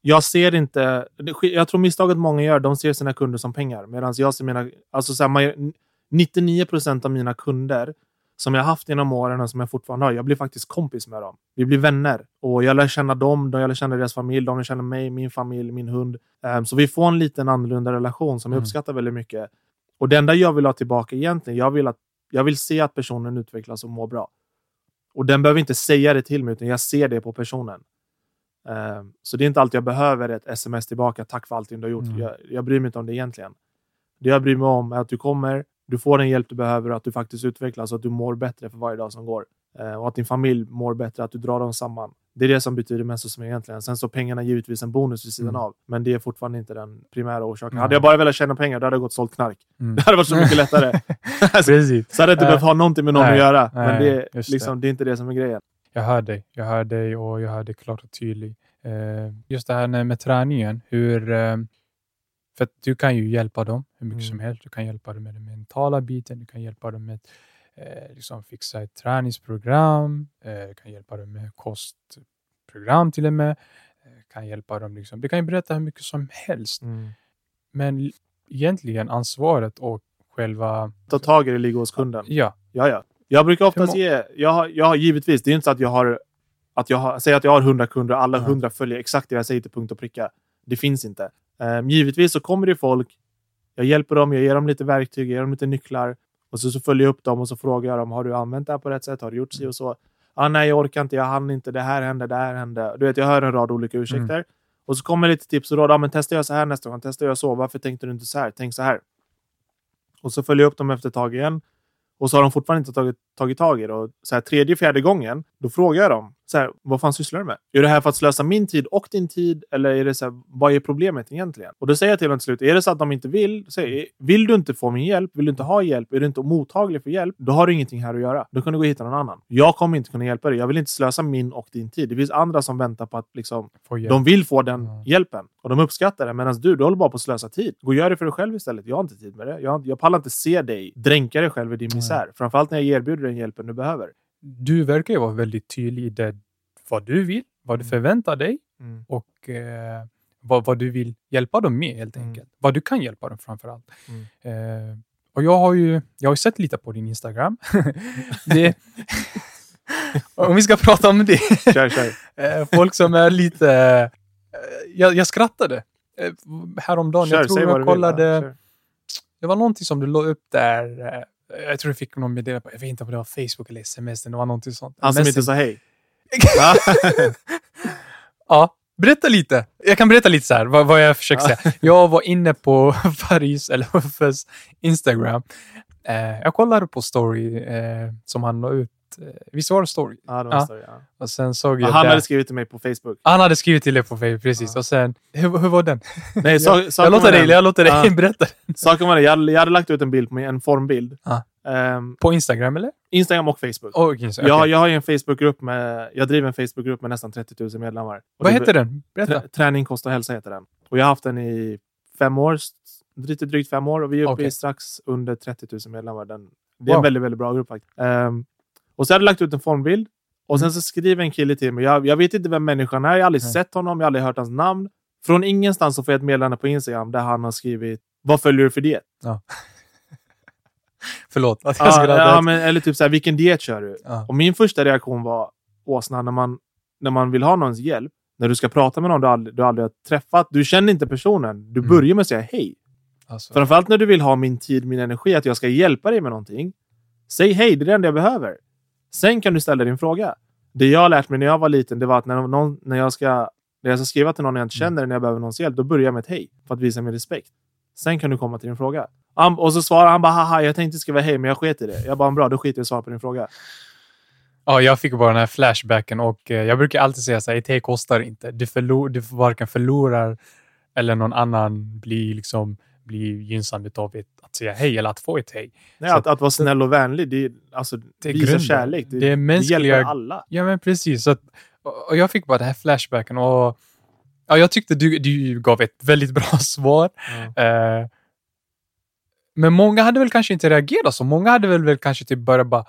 Jag ser inte... Jag tror misstaget många gör, de ser sina kunder som pengar. Medan jag ser mina... Alltså så här, man- 99 procent av mina kunder som jag haft genom åren och som jag fortfarande har, jag blir faktiskt kompis med dem. Vi blir vänner. Och jag lär känna dem, de- jag lär känna deras familj, de lär känna mig, min familj, min hund. Ehm, så vi får en liten annorlunda relation som jag Mm. uppskattar väldigt mycket. Och det enda jag vill ha tillbaka egentligen, jag vill, att, jag vill se att personen utvecklas och mår bra. Och den behöver inte säga det till mig, utan jag ser det på personen. Eh, så det är inte alltid jag behöver ett sms tillbaka. Tack för allting du har gjort. Mm. Jag, jag bryr mig inte om det egentligen. Det jag bryr mig om är att du kommer, du får den hjälp du behöver och att du faktiskt utvecklas och att du mår bättre för varje dag som går. Eh, och att din familj mår bättre, att du drar dem samman. Det är det som betyder mig egentligen. Sen så pengarna är givetvis en bonus vid sidan Mm. av, men det är fortfarande inte den primära orsaken. Nej. Hade jag bara velat tjäna pengar, då hade jag gått och sålt knark. Mm. [LAUGHS] Det hade varit så mycket lättare. [LAUGHS] Precis. så hade jag inte Eh, behövt ha någonting med någon nej, att göra. Men nej, det, är, just det. liksom, det är inte det som är grejen. Jag hör dig. Jag hör dig och jag hör dig klart och tydligt. Eh, just det här med, träningen. Hur, eh, för du kan ju hjälpa dem hur mycket Mm. som helst. Du kan hjälpa dem med den mentala biten. Du kan hjälpa dem med liksom fixa ett träningsprogram. Eh, kan hjälpa dem med kostprogram till och med. Eh, kan hjälpa dem liksom. Du kan ju berätta hur mycket som helst. Men l- egentligen ansvaret och själva... Ta tag i det ligger hos kunden. Ja, Ja, ja. Jag brukar oftast ge... Jag har, jag har givetvis, det är inte så att jag har... Att jag har säg att jag har 100 kunder och alla Ja. 100 följer exakt det jag säger till punkt och pricka. Det finns inte. Um, givetvis så kommer det folk. Jag hjälper dem, jag ger dem lite verktyg, jag ger dem lite nycklar. Och så, så följer jag upp dem och så frågar jag dem, har du använt det här på rätt sätt? Har du gjort si och så? Ah, nej, jag orkar inte, jag hann inte, det här hände, det här hände. Du vet, jag hör en rad olika ursäkter. Och så kommer lite tips och råd. Ah, men testa jag så här nästa gång, testa jag så. Varför tänkte du inte så här? Tänk så här. Och så följer jag upp dem efter ett tag igen. Och så har de fortfarande inte tagit, tagit tag i det. Och så här, tredje, fjärde gången, då frågar jag dem. Så här, vad fan sysslar du med? Är det här för att slösa min tid och din tid? Eller är det så här, vad är problemet egentligen? Och då säger jag till dem till slut, är det så att de inte vill? Säg, vill du inte få min hjälp? Vill du inte ha hjälp? Är du inte mottaglig för hjälp? Då har du ingenting här att göra. Då kan du gå och hitta någon annan. Jag kommer inte kunna hjälpa dig. Jag vill inte slösa min och din tid. Det finns andra som väntar på att liksom, de vill få den Ja. hjälpen och de uppskattar det. Medan du, du håller bara på att slösa tid. Gå och gör det för dig själv istället. Jag har inte tid med det. Jag, jag pallar inte se dig dränka dig själv i din misär. Framförallt när jag erbjuder den hjälpen du behöver. du verkar ju vara väldigt tydlig i det, vad du vill, vad du Mm. förväntar dig och eh, vad, vad du vill hjälpa dem med helt Mm. enkelt. Vad du kan hjälpa dem framför allt. Mm. Eh, och jag har ju jag har sett lite på din Instagram. [LAUGHS] det, om vi ska prata om det. Kör, kör. Eh, folk som är lite... eh, jag, jag skrattade eh, häromdagen. kör jag tror jag vill. kollade... Kör. Det var någonting som du la upp där. Jag tror du fick någon meddelande jag vet inte om det var Facebook eller sms, det var någonting sånt. Han som inte sa hej. [LAUGHS] Ja, berätta lite. Jag kan berätta lite så här, vad, vad jag försöker säga. Jag var inne på [LAUGHS] Faris, eller Uffes, Instagram. Eh, jag kollade på story eh, som han la ut. Eh, visst var det story? ja, det var Ja. så, ja. Och sen såg jag Ja, Han där- hade skrivit till mig på Facebook. han hade skrivit till dig på Facebook, precis. Ja. Och sen, hur, hur var den? Nej, [LAUGHS] så, jag, jag låter dig, jag låter dig berätta. Saken var det, jag, hade- jag hade lagt ut en bild på mig, en formbild. Ehm, På Instagram eller? Instagram och Facebook. Oh, okay, så, Jag, jag har ju en Facebookgrupp med, jag driver en Facebookgrupp med nästan 30 000 medlemmar. Och Vad det- heter den? Berätta. Trä, träning, kost och hälsa heter den. Och jag har haft den i fem år, lite drygt fem år och vi är uppe Okej. i strax under 30 000 medlemmar. Den, det är en Wow. väldigt, väldigt bra grupp faktiskt. Ehm, och så hade jag lagt ut en formbild och sen så skriver en kille till mig. Jag, jag vet inte vem människan är, jag har aldrig Nej. sett honom, jag har aldrig hört hans namn. Från ingenstans så får jag ett meddelande på Instagram där han har skrivit Vad följer du för diet? [LAUGHS] Förlåt att jag Ja, skrattade. ja, men, eller typ så här, vilken diet kör du? Ja. Och min första reaktion var åsna när man, när man vill ha någons hjälp. När du ska prata med någon du aldrig, du aldrig har träffat. Du känner inte personen. Du Mm. börjar med att säga hej. Alltså, Framförallt när du vill ha min tid, min energi, att jag ska hjälpa dig med någonting. Säg hej, det är det enda jag behöver. Sen kan du ställa din fråga. Det jag har lärt mig när jag var liten, det var att när, någon, när, jag, ska, när jag ska skriva till någon jag inte Mm. känner, när jag behöver någons hjälp, då börjar jag med ett hej. För att visa min respekt. Sen kan du komma till din fråga. Han, och så svarar han bara haha, jag tänkte skriva hej, men jag sket i det. Jag bara, bra, då skiter jag i att svara på din fråga. Ja, jag fick bara den här flashbacken och eh, jag brukar alltid säga så här, ett hej kostar inte. Du, förlor, du varken förlorar eller någon annan blir, liksom, blir gynnsam av ett, att säga hej eller att få ett hej. Nej, Så att, att vara snäll och vänlig, det, är- alltså, Det är visa grunden. kärlek. Det, Det är mänskliga- det hjälper alla. Ja, men precis. Så att, och jag fick bara den här flashbacken och ja, jag tyckte du, du gav ett väldigt bra [LAUGHS] svar. Ja. Eh, men många hade väl kanske inte reagerat så. Många hade väl, väl kanske typ börjat bara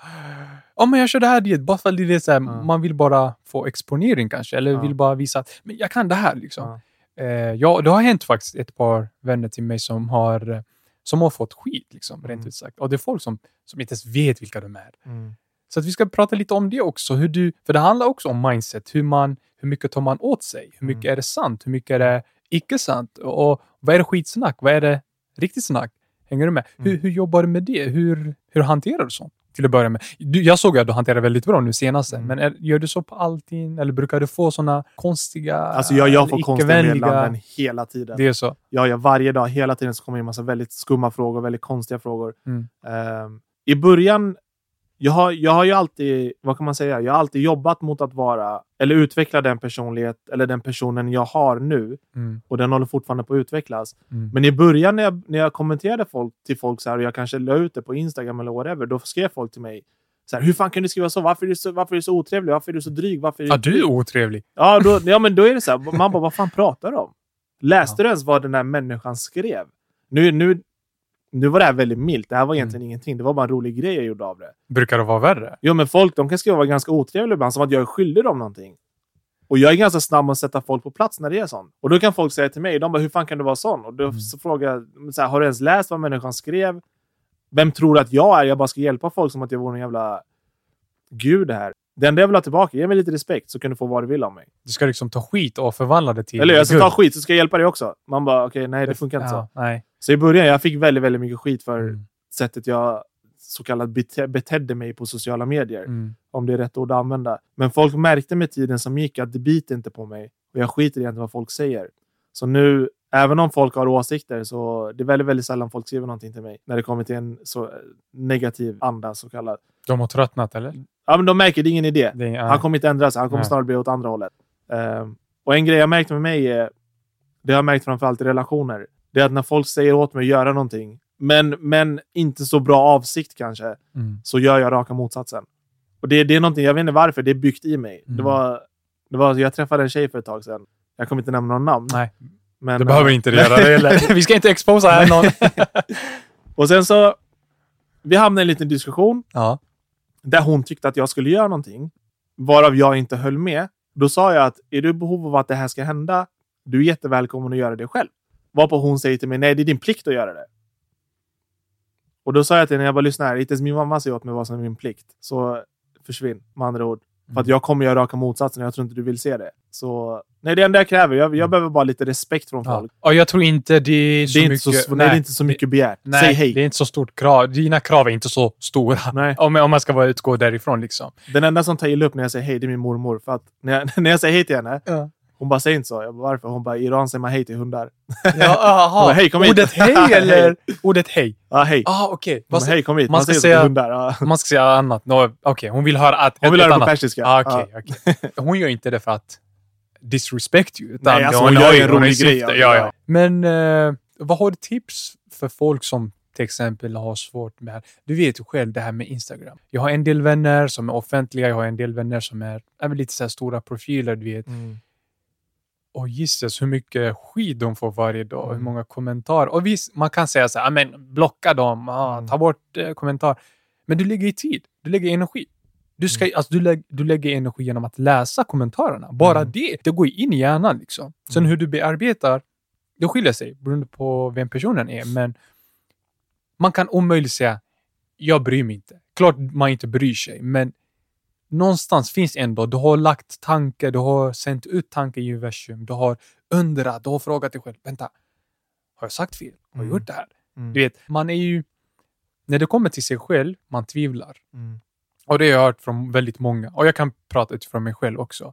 Ja, men jag kör det här diet bara för att det är så här, Ja. man vill bara få exponering kanske, eller Ja. vill bara visa att men jag kan det här. Liksom. Eh, ja, det har hänt faktiskt ett par vänner till mig som har, som har fått skit, liksom, rent Mm. ut sagt. Och det är folk som, som inte ens vet vilka de är. Mm. Så att vi ska prata lite om det också. Hur du, för det handlar också om mindset. Hur, man, hur mycket tar man åt sig? Hur mycket Mm. är det sant? Hur mycket är det icke sant? Och, och vad är det skitsnack? Vad är det riktigt snack? Hänger du med? Mm. Hur, hur jobbar du med det? Hur, hur hanterar du sånt? Till att börja med. Du, jag såg att du hanterar väldigt bra nu senaste, Mm. men är, gör du så på allting? Eller brukar du få såna konstiga, Alltså jag, jag får konstiga meddelanden hela tiden. Det är så? Ja, ja, varje dag, hela tiden så kommer det en massa väldigt skumma frågor, väldigt konstiga frågor. Mm. Ehm, I början, jag har, jag har ju alltid, vad kan man säga, jag har alltid jobbat mot att vara, eller utveckla den personlighet, eller den personen jag har nu. Mm. Och den håller fortfarande på att utvecklas. Mm. Men i början när jag, när jag kommenterade folk, till folk så här, och jag kanske la ut det på Instagram eller whatever, då skrev folk till mig så här, hur fan kan du skriva så? Varför är du så, varför är du så otrevlig? Varför är du så dryg? Varför är Ja, du är otrevlig. Ja, då, ja, men då är det så här. Man bara, vad fan pratar du om? [LAUGHS] Läste du ens vad den där människan skrev? Nu, nu, nu var det här väldigt milt. Det här var egentligen ingenting. Det var bara en rolig grej jag gjorde av det. Brukar det vara värre? Jo, men folk de kan skriva vara ganska otrevliga ibland, som att jag är skyldig dem någonting. Och jag är ganska snabb att sätta folk på plats när det är sånt. Och då kan folk säga till mig, de bara, hur fan kan du vara sån? Och då så frågar jag, så här, har du ens läst vad människan skrev? Vem tror du att jag är? Jag bara ska hjälpa folk som att jag vore en jävla gud här. Det enda jag vill ha tillbaka, ge mig lite respekt så kan du få vad du vill av mig. Du ska liksom ta skit och förvandla det till Eller jag ska guld. ta skit så ska jag hjälpa dig också. Man bara, okej, nej det funkar inte så. Ja, nej. Så i början, jag fick väldigt, väldigt mycket skit för Mm. sättet jag så kallat bete betedde mig på sociala medier. Mm. Om det är rätt ord att använda. Men folk märkte med tiden som gick att det biter inte på mig. Och jag skiter egentligen vad folk säger. Så nu, även om folk har åsikter, så det är väldigt, väldigt sällan folk skriver någonting till mig. När det kommer till en så eh, negativ anda, så kallad. De har tröttnat, eller? Ja, men de märker, det är ingen idé. Är, Han kommer inte ändra sig. Han kommer Nej. snarare bli åt andra hållet. Ehm, och en grej jag märkt med mig är, det har jag märkt framförallt i relationer, det är att när folk säger åt mig att göra någonting, men, men inte så bra avsikt kanske, mm. så gör jag raka motsatsen. Och det, det är någonting, jag vet inte varför, det är byggt i mig. Mm. Det var, det var, jag träffade en tjej för ett tag sedan. Jag kommer inte nämna någon namn. Nej, men, det behöver inte det göra. det. Vi ska inte exposa här någon. [LAUGHS] Och sen så, vi hamnade i en liten diskussion ja. där hon tyckte att jag skulle göra någonting, varav jag inte höll med. Då sa jag att är du i behov av att det här ska hända, du är jättevälkommen att göra det själv. Varpå hon säger till mig, nej det är din plikt att göra det. Och då sa jag till henne, jag bara lyssna här, inte ens min mamma säger åt mig vad som är min plikt. Så försvinn, med andra ord. För att jag kommer göra raka motsatsen och jag tror inte du vill se det. Så nej, det är det jag kräver. Jag, jag behöver bara lite respekt från Ja. folk. Och jag tror inte det är så Det är, inte mycket... så, nej, det är inte så mycket begärt. Nej, Säg hej. det är inte så stort krav. Dina krav är inte så stora. Nej. [LAUGHS] Om, om man ska bara utgå därifrån liksom. Den enda som tar illa upp när jag säger hej, det är min mormor. För att när jag, [LAUGHS] när jag säger hej till henne, Ja. Hon bara säger inte så. Jag bara, varför? Hon bara, i Iran säger man hej till hundar. Ja, [LAUGHS] aha. bara, hej, kom hit. Ordet [LAUGHS] hej eller ordet hej? Ja, hej. Ah. Hon bara, ska- hej, kom hit. man Man, ska säger så säga- hundar. Ja. [LAUGHS] Man ska säga annat. No, okej, hon vill höra att... Hon vill höra på persiska. Ah, okej, okej. Hon gör inte det för att disrespect you. utan Nej, alltså, hon hon gör ju en rolig grej, ja. Ja. Men eh, vad har du tips för folk som till exempel har svårt med... Du vet ju själv det här med Instagram. Jag har en del vänner som är offentliga, jag har en del vänner som är, väl lite så stora profiler, du vet. Mm. Och gissas hur mycket skit de får varje dag, hur Mm. många kommentarer. Och visst, man kan säga så här, "Ah, men blocka dem, ah, Mm. ta bort eh, kommentar. Men du lägger i tid, du lägger energi. Du, ska, alltså, du, lägg, du lägger energi genom att läsa kommentarerna. Bara Mm. det, det går in i hjärnan. Liksom. Sen Mm. hur du bearbetar, det skiljer sig beroende på vem personen är. Men man kan omöjligt säga, jag bryr mig inte. Klart man inte bryr sig, men någonstans finns ändå, du har lagt tanke, du har sänt ut tanke i universum, du har undrat, du har frågat dig själv, vänta, har jag sagt fel? Har jag Mm. gjort det här? Mm. Du vet, man är ju, när det kommer till sig själv, man tvivlar. Mm. Och det har jag hört från väldigt många. Och jag kan prata utifrån mig själv också.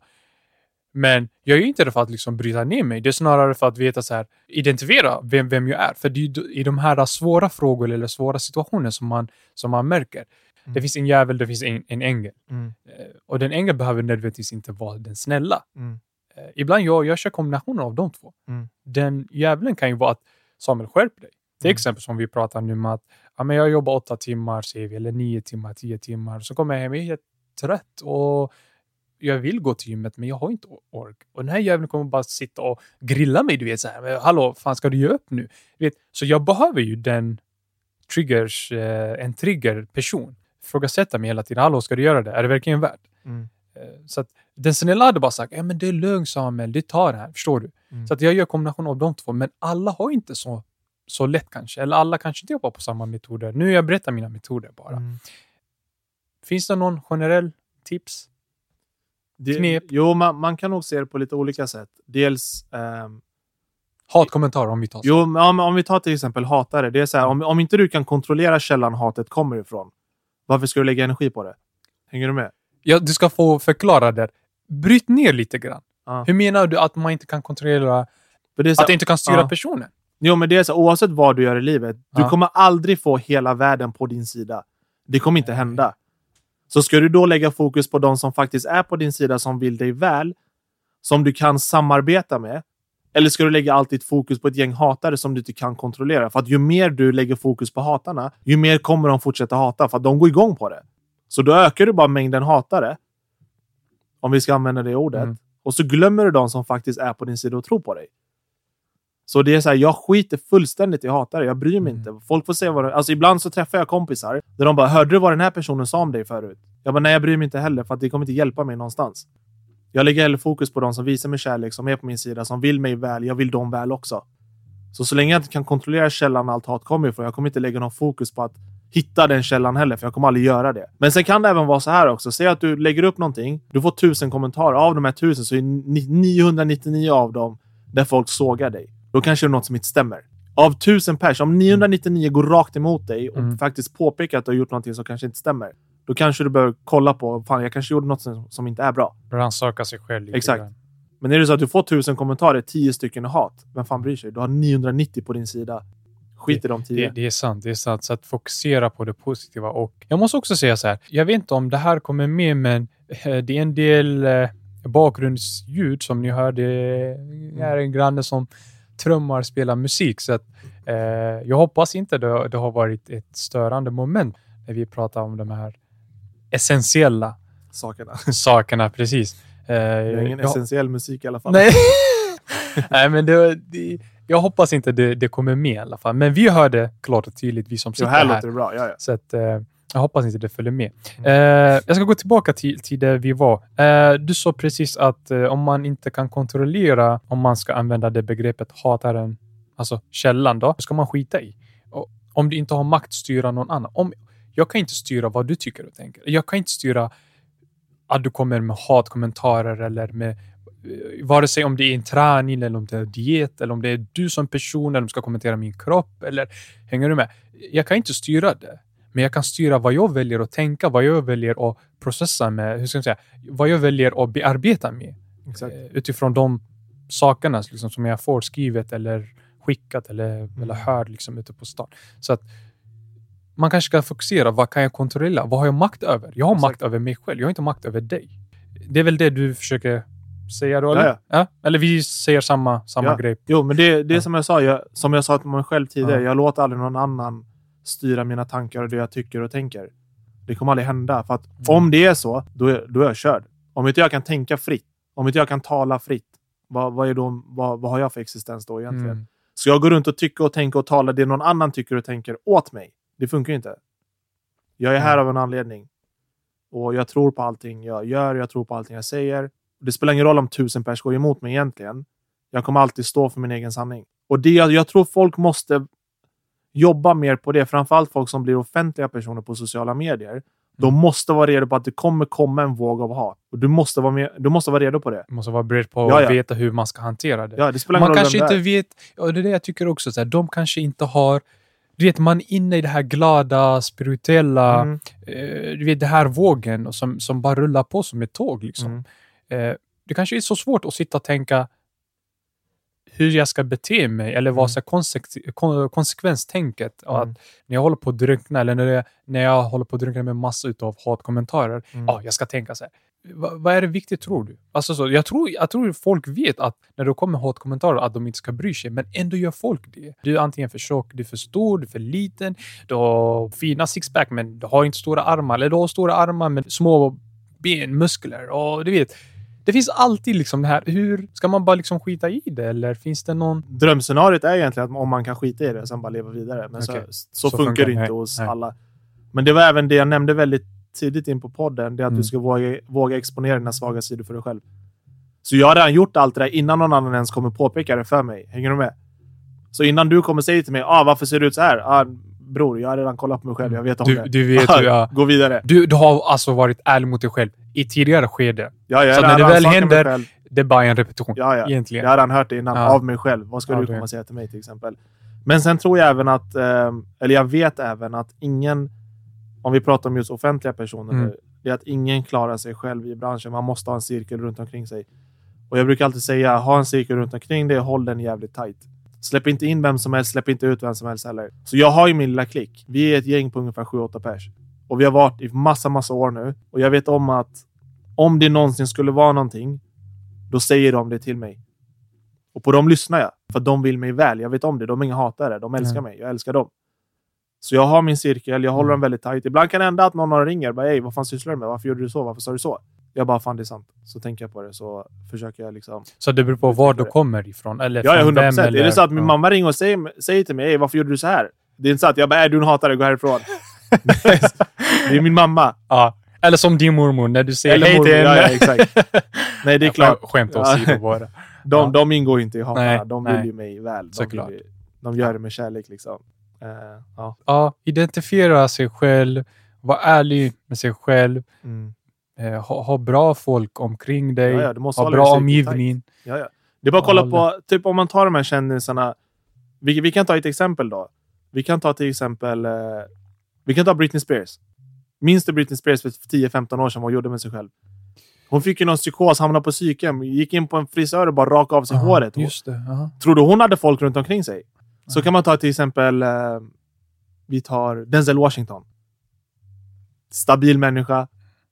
Men jag är ju inte det för att liksom bryta ner mig. Det är snarare för att veta så här, identifiera vem, vem jag är. För det är i de här svåra frågorna eller svåra situationer som man, som man märker. Mm. Det finns en jävel, det finns en, en ängel. Mm. Eh, Och den ängeln behöver nödvändigtvis inte vara den snälla. Mm. Eh, Ibland jag, jag kör kombinationer av de två. Mm. Den jävlen kan ju vara att Samuel skärp dig. Till Mm. exempel som vi pratar nu med att ja, men jag jobbar åtta timmar, säger vi, eller nio timmar, tio timmar. Så kommer jag hem, jag är helt trött och jag vill gå till gymmet men jag har inte ork. Och den här jäveln kommer bara sitta och grilla mig, du vet så här. Hallå, fan ska du ge upp nu? Du vet, så jag behöver ju den triggers, eh, en triggerperson. Frågasätta mig hela tiden. Hallå, ska du göra det? Är det verkligen värt? Mm. Eh, Så att den snälla hade bara sagt, ja men det är lugnt Samuel, det tar det här, förstår du? Mm. Så att jag gör kombination av de två, men alla har inte så, så lätt kanske, eller alla kanske inte jobbar på samma metoder. Nu jag berättar mina metoder bara. Mm. Finns det någon generell tips? Det, Knep. Jo, man, man kan nog se det på lite olika sätt. Dels, ehm, Hatkommentarer om vi tar så. Jo, men om, om vi tar till exempel hatare. Det är så här, om, om inte du kan kontrollera källan hatet kommer ifrån. Varför ska du lägga energi på det? Hänger du med? Ja, du ska få förklara det. Bryt ner lite grann. Ja. Hur menar du att man inte kan kontrollera, så att du inte kan styra ja. personen? Jo, men det är så, oavsett vad du gör i livet. Du kommer aldrig få hela världen på din sida. Det kommer inte hända. Så ska du då lägga fokus på de som faktiskt är på din sida, som vill dig väl, som du kan samarbeta med. Eller ska du lägga allt ditt fokus på ett gäng hatare som du inte kan kontrollera? För att ju mer du lägger fokus på hatarna, ju mer kommer de fortsätta hata för att de går igång på det. Så då ökar du bara mängden hatare. Om vi ska använda det ordet. Mm. Och så glömmer du de som faktiskt är på din sida och tror på dig. Så det är så här, jag skiter fullständigt i hatare. Jag bryr mig Mm. inte. Folk får säga vad de... Alltså ibland så träffar jag kompisar där de bara, hörde du vad den här personen sa om dig förut? Jag bara, nej jag bryr mig inte heller för det kommer inte hjälpa mig någonstans. Jag lägger hellre fokus på de som visar mig kärlek, som är på min sida, som vill mig väl. Jag vill dem väl också. Så så länge jag inte kan kontrollera källan allt hat kommer ifrån, jag kommer inte lägga någon fokus på att hitta den källan heller, för jag kommer aldrig göra det. Men sen kan det även vara så här också. Säg att du lägger upp någonting, du får tusen kommentarer. Av de här tusen så är ni- 999 av dem där folk sågar dig. Då kanske det är något som inte stämmer. Av tusen pers, om 999 går rakt emot dig och Mm. faktiskt påpekar att du har gjort någonting som kanske inte stämmer. Då kanske du bör kolla på, fan jag kanske gjorde något som, som inte är bra. Rannsaka sig själv lite Exakt. grann. Men är det så att du får tusen kommentarer, 10 stycken är hat. Vem fan bryr sig? Du har 990 på din sida. Skit i de 10. Det, det är sant, det är sant. Så att fokusera på det positiva. Och jag måste också säga så här, jag vet inte om det här kommer med, men eh, det är en del eh, bakgrundsljud som ni hörde. Det är en granne som trummar, spelar musik. Så att, eh, jag hoppas inte det, det har varit ett störande moment när vi pratar om de här essentiella Sakerna. sakerna. Precis. Eh, Det är ingen jag- essentiell musik i alla fall. Nej, [LAUGHS] Nej men det, det, jag hoppas inte det, det kommer med i alla fall. Men vi hörde klart och tydligt, vi som Jo, sitter här här. låter det bra. Ja, ja. Så att, eh, jag hoppas inte det följer med. Mm. Eh, jag ska gå tillbaka till, till där vi var. Eh, du sa precis att eh, om man inte kan kontrollera om man ska använda det begreppet hataren, alltså källan då, ska man skita i. Och om du inte har makt styra någon annan. Om, jag kan inte styra vad du tycker och tänker. Jag kan inte styra att du kommer med hatkommentarer eller med eh, vare sig om det är en träning eller om det är diet eller om det är du som person eller om du ska kommentera min kropp eller hänger du med? Jag kan inte styra det. Men jag kan styra vad jag väljer att tänka, vad jag väljer att processa med, hur ska jag säga, vad jag väljer att bearbeta med. Exakt. Eh, Utifrån de sakerna liksom, som jag får skrivet eller skickat eller, Mm. eller hör liksom, ute på stan. Så att man kanske ska fokusera, vad kan jag kontrollera? Vad har jag makt över? Jag har Exakt. makt över mig själv, jag har inte makt över dig. Det är väl det du försöker säga då? Eller, Ja, ja. eller vi säger samma, samma Ja. grej. Jo, men det, det är som jag sa, jag, som jag sa till mig själv tidigare. Ja. Jag låter aldrig någon annan styra mina tankar och det jag tycker och tänker. Det kommer aldrig hända. För att Mm. om det är så, då är, då är jag körd. Om inte jag kan tänka fritt, om inte jag kan tala fritt, vad, vad, är då, vad, vad har jag för existens då egentligen? Mm. Så jag går runt och tycker och tänker och talar det någon annan tycker och tänker åt mig. Det funkar ju inte. Jag är här Mm. av en anledning. Och jag tror på allting jag gör, jag tror på allting jag säger. Det spelar ingen roll om tusen pers går emot mig egentligen. Jag kommer alltid stå för min egen sanning. Och det, jag tror folk måste jobba mer på det. Framförallt folk som blir offentliga personer på sociala medier. De Mm. måste vara redo på att det kommer komma en våg av hat. Och du måste vara, med, du måste vara redo på det. Du måste vara beredd på Ja, att ja. veta hur man ska hantera det. Ja, det man kanske inte vet, och det är det jag tycker också, så här, de kanske inte har du vet, man är inne i det här glada, spirituella, Mm, eh, du vet, det här vågen som, som bara rullar på som ett tåg. Liksom. mm. Eh, det kanske är så svårt att sitta och tänka hur jag ska bete mig eller vad Mm. konse- kon- konsekvenstänket. Mm. att när jag håller på att drunkna eller när jag, när jag håller på att drunkna med massa av hatkommentarer, Mm. ja, jag ska tänka så här. Va, vad är det viktigt tror du? Alltså så, jag, tror, jag tror folk vet att när det kommer hatkommentarer att de inte ska bry sig, men ändå gör folk det. Du är antingen för tjock, du är för stor, du är för liten, du har fina sixpack men du har inte stora armar, eller du har stora armar med små ben, muskler och du vet. Det finns alltid liksom det här, hur ska man bara liksom skita i det eller finns det någon... Drömscenariot är egentligen att om man kan skita i det och sen bara leva vidare. Men Okej. så, så, Så funkar det inte hos nej. alla. Men det var även det jag nämnde väldigt tidigt in på podden. Det är att Mm. du ska våga, våga exponera dina svaga sidor för dig själv. Så jag har redan gjort allt det där innan någon annan ens kommer påpeka det för mig. Hänger du med? Så innan du kommer säga till mig, ah, varför ser du ut så här? Ah, bror, jag har redan kollat på mig själv. Jag vet om Du, det. du vet hur jag... [LAUGHS] Gå vidare. Du, du har alltså varit ärlig mot dig själv i tidigare skede. Ja, jag Så när det väl händer-. Det är bara en repetition. Ja, ja. Egentligen. Jag har redan hört det innan Ja. av mig själv. Vad ska Ja, du det. komma och säga till mig till exempel? Men sen tror jag även att, eh, eller jag vet även att ingen, om vi pratar om just offentliga personer, Mm. det är att ingen klarar sig själv i branschen. Man måste ha en cirkel runt omkring sig. Och jag brukar alltid säga, ha en cirkel runt omkring dig och håll den jävligt tight. Släpp inte in vem som helst, släpp inte ut vem som helst heller. Så jag har ju min lilla klick. Vi är ett gäng på ungefär 7-8 pers. Och vi har varit i massa, massa år nu. Och jag vet om att om det någonsin skulle vara någonting, då säger de det till mig. Och på dem lyssnar jag. För de vill mig väl. Jag vet om det. De är inga hatare. De älskar Nej. mig. Jag älskar dem. Så jag har min cirkel. Jag håller Mm. dem väldigt tight. Ibland kan det hända att någon ringer. Bara, Ey, vad fan sysslar du med? Varför gjorde du så? Varför sa du så? Jag bara, fan det är sant. Så tänker jag på det. Så försöker jag liksom... Så det beror på var du kommer ifrån? Eller Ja, ja, från 100 vem, procent. Är det så att min mamma ringer och säger, säger till mig, varför gjorde du så här? Det är inte så att jag bara, är du en hatare, gå härifrån. [LAUGHS] det är min mamma. Ja. Eller som din mormor när du säger Eller hej till henne. ja, exakt. [LAUGHS] Nej, det är klart. Skämt åsido bara. De, Ja. de ingår inte i hatarna. De vill nej. ju mig väl. De, ju, de gör det med kärlek liksom. Eh, ja. Ja, identifiera sig själv. Var ärlig med sig själv. Mm. Eh, ha, ha bra folk omkring dig. Ja, ja, ha bra omgivning. Ja, ja. Det är bara att kolla på, typ om man tar de här kändisarna. Vi, vi kan ta ett exempel då. Vi kan ta till exempel, eh, vi kan ta Britney Spears. Minns du Britney Spears för 10-15 år sedan vad hon gjorde med sig själv? Hon fick ju någon psykos, hamnade på psyken, gick in på en frisör och bara rakade av sig Ja, håret. Just det. ja. Tror du hon hade folk runt omkring sig? Så kan man ta till exempel, eh, vi tar Denzel Washington. Stabil människa.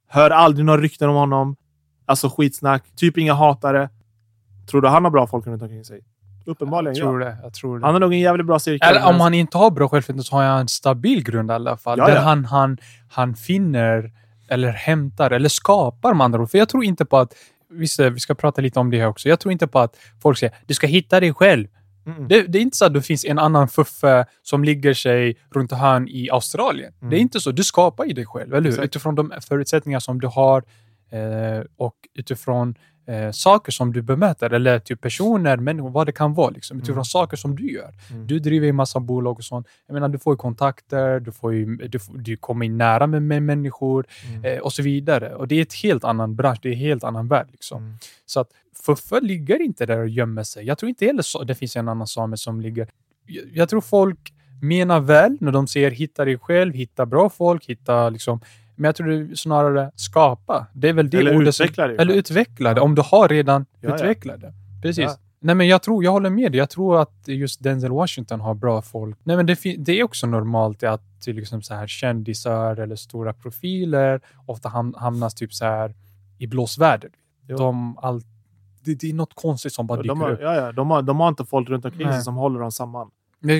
Hör aldrig några rykten om honom. Alltså skitsnack. Typ inga hatare. Tror du han har bra folk runt omkring sig? Uppenbarligen Jag tror ja. det. Jag tror det. Han har nog en jävligt bra cirkel. Eller om han inte har bra självförtroende så har han en stabil grund i alla fall. Ja, där ja. Han, han, han finner eller hämtar eller skapar med andra ord. För jag tror inte på att, visst vi ska prata lite om det här också. Jag tror inte på att folk säger du ska hitta dig själv. Mm. Det, det är inte så att det finns en annan fuffe som ligger sig runt hörn i Australien. Mm. Det är inte så. Du skapar ju dig själv, eller hur? Exakt. Utifrån de förutsättningar som du har eh, och utifrån eh, saker som du bemöter eller typ personer, människor, vad det kan vara. Liksom, utifrån Mm. saker som du gör. Mm. Du driver ju massa bolag och sånt. Jag menar, du får ju kontakter, du, får ju, du, du kommer in nära med, med människor Mm. eh, och så vidare. Och det är ett helt annan bransch, det är en helt annan värld. Liksom. Mm. Så att Fuffe ligger inte där och gömmer sig. Jag tror inte heller så, det finns en annan same som ligger... Jag, jag tror folk menar väl när de säger hitta dig själv, hitta bra folk, hitta liksom... Men jag tror det snarare skapa. Det är väl det Eller ordet utveckla dig Eller utveckla det, om du har redan Ja, ja. utvecklat det. Precis. Ja. Nej, men jag tror, jag håller med dig. Jag tror att just Denzel Washington har bra folk. Nej, men det, det är också normalt att liksom så här kändisar eller stora profiler ofta ham- hamnar typ så här i blåsväder. De all, det, det är något konstigt som bara dyker de, har, upp. ja, ja, de, har, de har inte folk runt omkring sig som håller dem samman.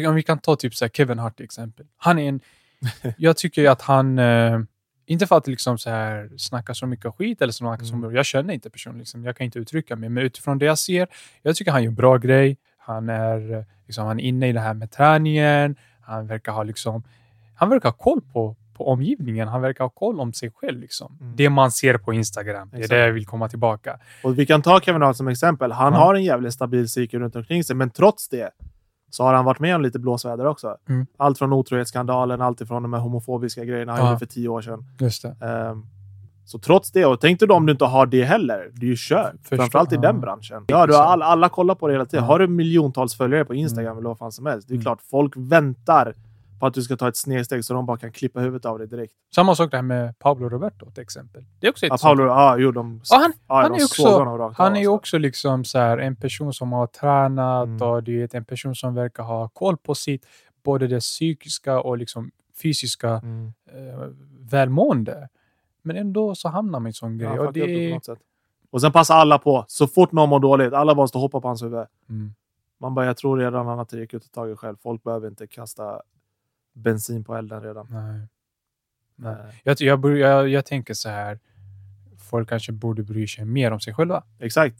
Om vi kan ta typ så här Kevin Hart till exempel. Han är en... [LAUGHS] jag tycker att han... Eh, inte för att liksom så här snacka så mycket skit eller snacka Mm. som... Jag känner inte personen, liksom, jag kan inte uttrycka mig. Men utifrån det jag ser, jag tycker han gör bra grej. Han är, liksom, han är inne i det här med träningen. Han verkar ha liksom... Han verkar ha koll på, på omgivningen. Han verkar ha koll om sig själv. Liksom. Mm. Det man ser på Instagram. Det är Exakt. det jag vill komma tillbaka. Och vi kan ta Kevin Hart som exempel. Han Ja. har en jävligt stabil cirkel runt omkring sig, men trots det så har han varit med om lite blåsväder också. Mm. Allt från otrohetsskandalen, allt ifrån de här homofobiska grejerna han Ja. gjorde för tio år sedan. Just. Ehm, så trots det, och tänk dig då om du inte har det heller. Det är ju kört. Framförallt i ja. den branschen. Ja, du har all, alla kollar på det hela tiden. Ja. Har du miljontals följare på Instagram Mm. eller vad fan som helst. Det är Mm. klart, folk väntar på att du ska ta ett snedsteg så de bara kan klippa huvudet av dig direkt. Samma sak det här med Pablo Roberto till exempel. Det är också Ja, Paolo, ja, jo, de, Ja, han- ja, han de är också- rakt Han av, är alltså. också liksom så här, en person som har tränat Mm. och du vet, en person som verkar ha koll på sitt, både det psykiska och liksom fysiska Mm. eh, välmående. Men ändå så hamnar man i en sån grej. Ja, och det är, något sätt. Och sen passar alla på. Så fort någon mår dåligt, alla bara står och hoppar på hans huvud. mm, Man bara, jag tror redan han har tagit tag i själv. Folk behöver inte kasta bensin på elden redan. nej. Nej. Eh, Jag, jag, jag, jag tänker så här, folk kanske borde bry sig mer om sig själva. exakt.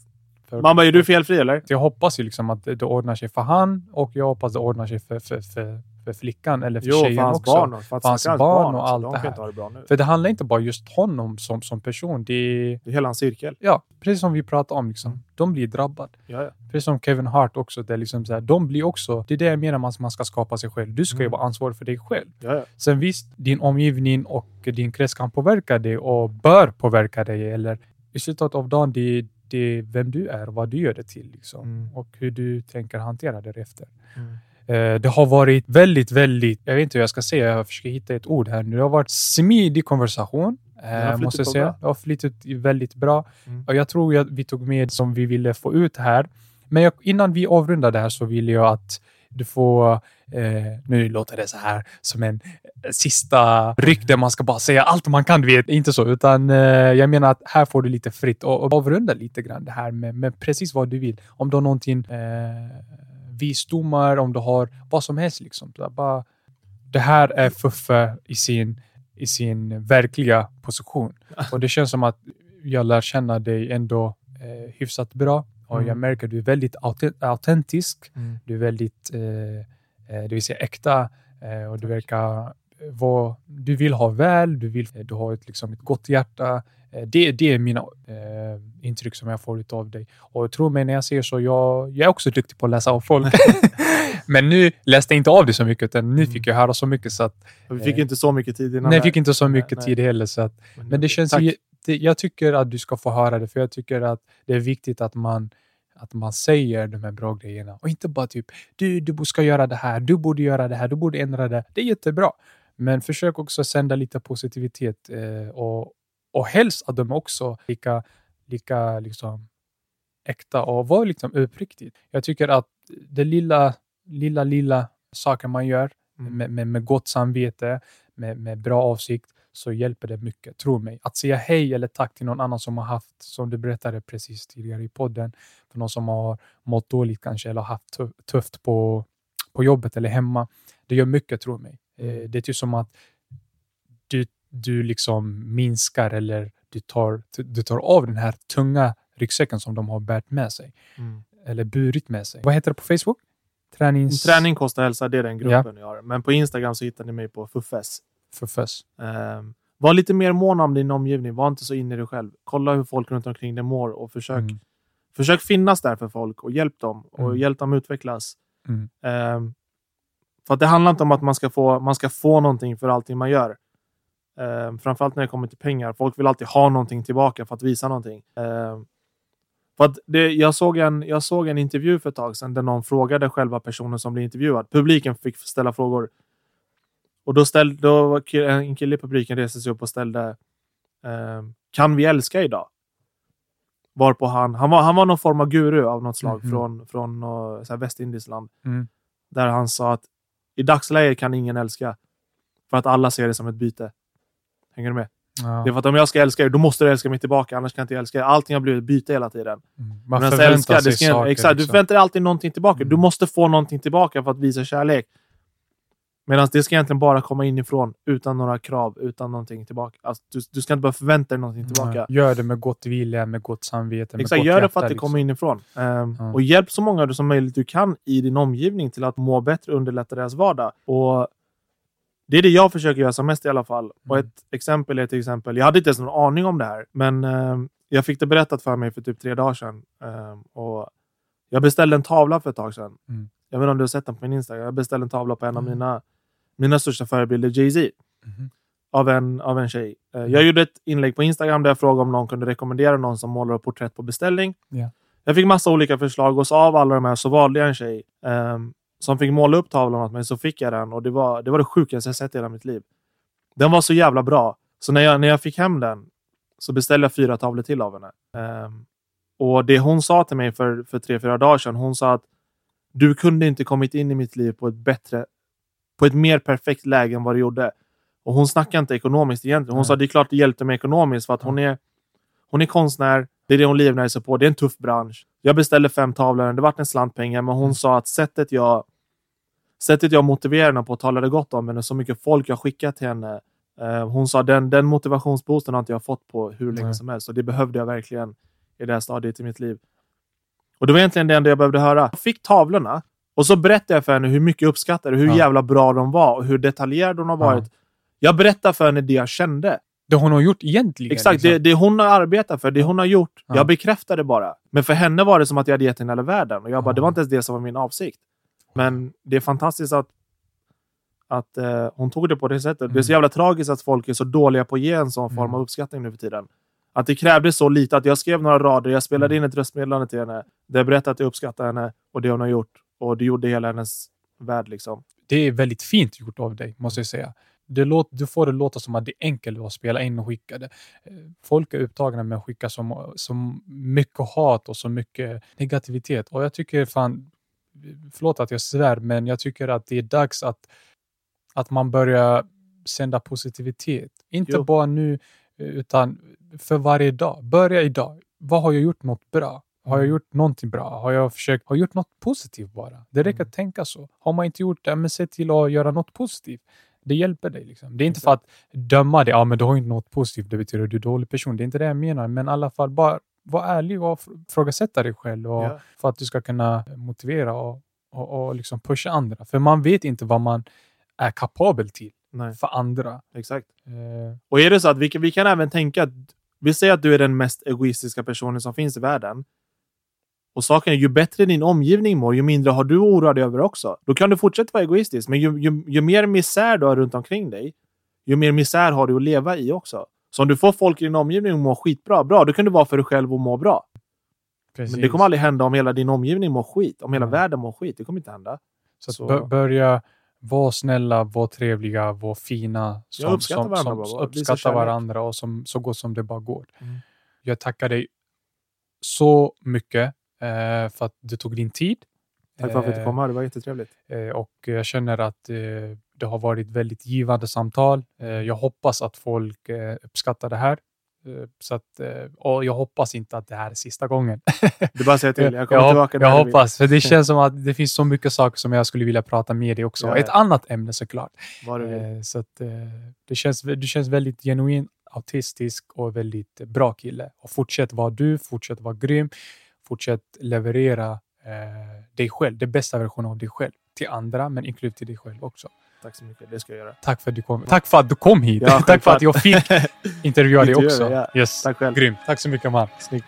För- bara, är du felfri eller? Jag hoppas ju liksom att det, det ordnar sig för han och jag hoppas det ordnar sig för, för, för, för för flickan eller för Jo, för tjejen hans också. barn. För, För hans stackars barn och allt de det här. det. För det handlar inte bara just honom som, som person. Det är, Det är hela hans cirkel. ja, precis som vi pratade om. Liksom. Mm. De blir drabbade. Ja, ja. Precis som Kevin Hart också. Det liksom så här, de blir också, det är det jag menar med att man ska skapa sig själv. Du ska ju Mm. vara ansvarig för dig själv. Ja. Sen visst, din omgivning och din krets kan påverka dig och bör påverka dig. Eller i slutet av dagen, det, det är vem du är och vad du gör det till. Liksom. Mm. Och hur du tänker hantera därefter. Mm. Eh, Det har varit väldigt, väldigt, jag vet inte hur jag ska säga, jag försöker hitta ett ord här nu. Det har varit smidig konversation. Eh, måste jag säga. bra. Det har flyttat väldigt bra. Mm. Och jag tror att vi tog med som vi ville få ut här. Men jag, innan vi avrundar det här så vill jag att du får, eh, nu låter det så här som en eh, sista ryck där man ska bara säga allt man kan, du vet. Inte så, utan eh, jag menar att här får du lite fritt och, och avrunda lite grann det här med, med precis vad du vill. Om du har någonting, eh, visdomar, om du har vad som helst liksom. Så bara, det här är Fuffe i sin, i sin verkliga position. [LAUGHS] Och det känns som att jag lär känna dig ändå eh, hyfsat bra. Och jag Mm. märker att du är väldigt auten- autentisk. Mm. Du är väldigt, eh, eh, det vill säga äkta. Eh, och du verkar vara, du vill ha väl, du, vill, du har ett, liksom, ett gott hjärta. Eh, det, det är mina eh, intryck som jag får av dig. Och tro mig när jag säger så, jag, jag är också duktig på att läsa av folk. [LAUGHS] Men nu läste jag inte av det så mycket, utan nu Mm. fick jag höra så mycket så att Vi fick Eh, inte så mycket tid innan. Nej, det. fick inte så mycket nej. tid heller. Så att, men det känns ju, det, jag tycker att du ska få höra det, för jag tycker att det är viktigt att man, att man säger de här bra grejerna och inte bara typ du, du ska göra det här, du borde göra det här, du borde ändra det. Det är jättebra. Men försök också sända lite positivitet eh, och, och helst att de också lika, lika liksom, äkta och var liksom uppriktigt. Jag tycker att det lilla, lilla, lilla saker man gör Mm. med, med, med gott samvete, med, med bra avsikt, så hjälper det mycket. Tro mig. Att säga hej eller tack till någon annan som har haft, som du berättade precis tidigare i podden, för någon som har mått dåligt kanske eller haft tuff- tufft på, på jobbet eller hemma. Det gör mycket, tro mig. Eh, Det är typ som att du, liksom minskar eller du tar, du tar av den här tunga ryggsäcken som de har bärt med sig Mm. eller burit med sig. Vad heter det på Facebook? Tränings... Träning kostar hälsa, det är den gruppen jag har. Men på Instagram så hittar ni mig på Fuffes. Förfös. Um, var lite mer mån om din omgivning. Var inte så inne i dig själv. Kolla hur folk runt omkring dig mår och försök, Mm. försök finnas där för folk och hjälp dem och Mm. hjälp dem utvecklas. Ehm, för att det handlar inte om att man ska få, man ska få någonting för allting man gör. Um, framförallt när det kommer till pengar. Folk vill alltid ha någonting tillbaka för att visa någonting. Ehm, för att det, jag, såg en, jag såg en intervju för ett tag sedan där någon frågade själva personen som blev intervjuad. Publiken fick ställa frågor. Och då, ställde, då en kille i publiken reste sig upp och ställde ehm, Kan vi älska idag? Varpå han, han var, han var någon form av guru av något slag Mhm. från, från uh, så här Västindisland. Mm. Där han sa att i dagsläget kan ingen älska. För att alla ser det som ett byte. Hänger du med? Ja. Det är för att om jag ska älska er, då måste du älska mig tillbaka. Annars kan jag inte älska er. Allting har blivit byte hela tiden. Mm. Man Men förväntar älska, sig ska, saker. exakt, Du liksom. förväntar dig alltid någonting tillbaka. Du Mm. måste få någonting tillbaka för att visa kärlek. Medan det ska egentligen bara komma inifrån utan några krav, utan någonting tillbaka. Alltså, du, du ska inte behöva förvänta dig någonting tillbaka. Ja. Gör det med gott vilja, med gott samvete, med Exakt, gott gör det för att det liksom. kommer inifrån. Ehm, Ja. Och hjälp så många som möjligt du kan i din omgivning till att må bättre och underlätta deras vardag. Och det är det jag försöker göra som mest i alla fall. Och Mm. ett exempel är till exempel, jag hade inte ens någon aning om det här, men ehm, jag fick det berättat för mig för typ tre dagar sedan. Ehm, och jag beställde en tavla för ett tag sedan. Mm. Jag vet inte om du har sett den på min Instagram. Jag beställde en tavla på en av Mm. mina, mina största förebilder, Jay-Z Mhm. av en, av en tjej. Eh, Jag gjorde ett inlägg på Instagram där jag frågade om någon kunde rekommendera någon som målar porträtt på beställning. Ja. Jag fick massa olika förslag och så av alla de här så valde jag en tjej ehm, som fick måla upp tavlan åt mig. Så fick jag den och det var det, var det sjukaste jag sett i hela mitt liv. Den var så jävla bra. Så när jag, när jag fick hem den så beställde jag fyra tavlor till av henne. Ehm, och det hon sa till mig för, för tre, fyra dagar sedan. Hon sa att du kunde inte kommit in i mitt liv på ett bättre, på ett mer perfekt läge än vad du gjorde. Och hon snackar inte ekonomiskt egentligen. Hon Nej. sa det är klart det hjälpte mig ekonomiskt för att hon är, hon är konstnär. Det är det hon livnär sig på. Det är en tuff bransch. Jag beställde fem tavlor. Det vart en slant pengar, men hon Mm. sa att sättet jag sättet jag motiverade henne på och talade gott om henne, så mycket folk jag skickat till henne. Eh, hon sa den, den motivationsboosten har inte jag fått på hur länge Nej. som helst och det behövde jag verkligen i det här stadiet i mitt liv. Och det var egentligen det enda jag behövde höra. Jag fick tavlorna Och så berättar jag för henne hur mycket jag uppskattar det, hur Ja. jävla bra de var och hur detaljerad hon har Ja. varit. Jag berättar för henne det jag kände. Det hon har gjort egentligen. Exakt, liksom. det, det hon har arbetat för, det hon har gjort. Ja. Jag bekräftar det bara. Men för henne var det som att jag hade gett henne hela världen. Och jag bara, Ja. det var inte ens det som var min avsikt. Men det är fantastiskt att, att eh, hon tog det på det sättet. Det är så Mm. jävla tragiskt att folk är så dåliga på att ge en sån form Mm. av uppskattning nu för tiden. Att det krävdes så lite att jag skrev några rader, jag spelade Mm. in ett röstmeddelande till henne. Där jag berättade att jag uppskattar henne och det hon har gjort. Och det gjorde hela hennes värld. Liksom. det är väldigt fint gjort av dig, måste jag säga. Det låt, du får det låta som att det är enkelt att spela in och skicka det. Eh, Folk är upptagna med att skicka så mycket hat och så mycket negativitet. Och jag tycker fan, förlåt att jag svär, men jag tycker att det är dags att, att man börjar sända positivitet. Inte Jo. bara nu, utan för varje dag. Börja idag. Vad har jag gjort något bra? Har jag Mm. gjort någonting bra? Har jag försökt, har jag gjort något positivt bara? Det räcker Mm. att tänka så. Har man inte gjort det, men se till att göra något positivt. Det hjälper dig. Liksom. Det är inte för att döma dig, ja men du har inte något positivt, det betyder att du är en dålig person. Det är inte det jag menar, men i alla fall bara var ärlig och ifrågasätta dig själv och Ja. för att du ska kunna motivera och, och, och liksom pusha andra. För man vet inte vad man är kapabel till Nej, för andra. exakt. Eh, Och är det så att vi kan, vi kan även tänka att vi säger att du är den mest egoistiska personen som finns i världen. Och saken är, ju bättre din omgivning mår, ju mindre har du att oroa dig över också. Då kan du fortsätta vara egoistisk, men ju, ju, ju mer misär du har runt omkring dig, ju mer misär har du att leva i också. Så om du får folk i din omgivning att må skitbra, bra, då kan du vara för dig själv och må bra. precis. Men det kommer aldrig hända om hela din omgivning mår skit. Om hela Nej. världen mår skit. Det kommer inte hända. Så, Så- bör- börja vara snälla, vara trevliga, vara fina. Som, uppskatta som, varandra som, bara, visa uppskatta kärlek. varandra och som, så gott som det bara går. Mm. Jag tackar dig så mycket eh, för att du tog din tid. Tack för att jag fick Eh, komma. Det var jättetrevligt. Eh, och jag känner att eh, det har varit väldigt givande samtal. Eh, jag hoppas att folk eh, uppskattar det här. Eh, så att, och jag hoppas inte att det här är sista gången. [LAUGHS] Du bara säger till. Jag kommer jag, tillbaka jag hoppas, för det [LAUGHS] känns som att det finns så mycket saker som jag skulle vilja prata med dig också. Ja, ja. Ett annat ämne såklart. Vad du vill. Så att, det känns, du känns väldigt genuin, autistisk och väldigt bra kille. Och fortsätt vara du, fortsätt vara grym, fortsätt leverera eh, dig själv, den bästa versionen av dig själv till andra, men inklusive till dig själv också. Tack så mycket. Det ska jag göra. Tack för att du kom, Tack för att du kom hit. Ja, [LAUGHS] Tack för att jag fick [LAUGHS] intervjua dig också. ja. Yes. Tack själv. Grymt. Tack så mycket man. Snyggt.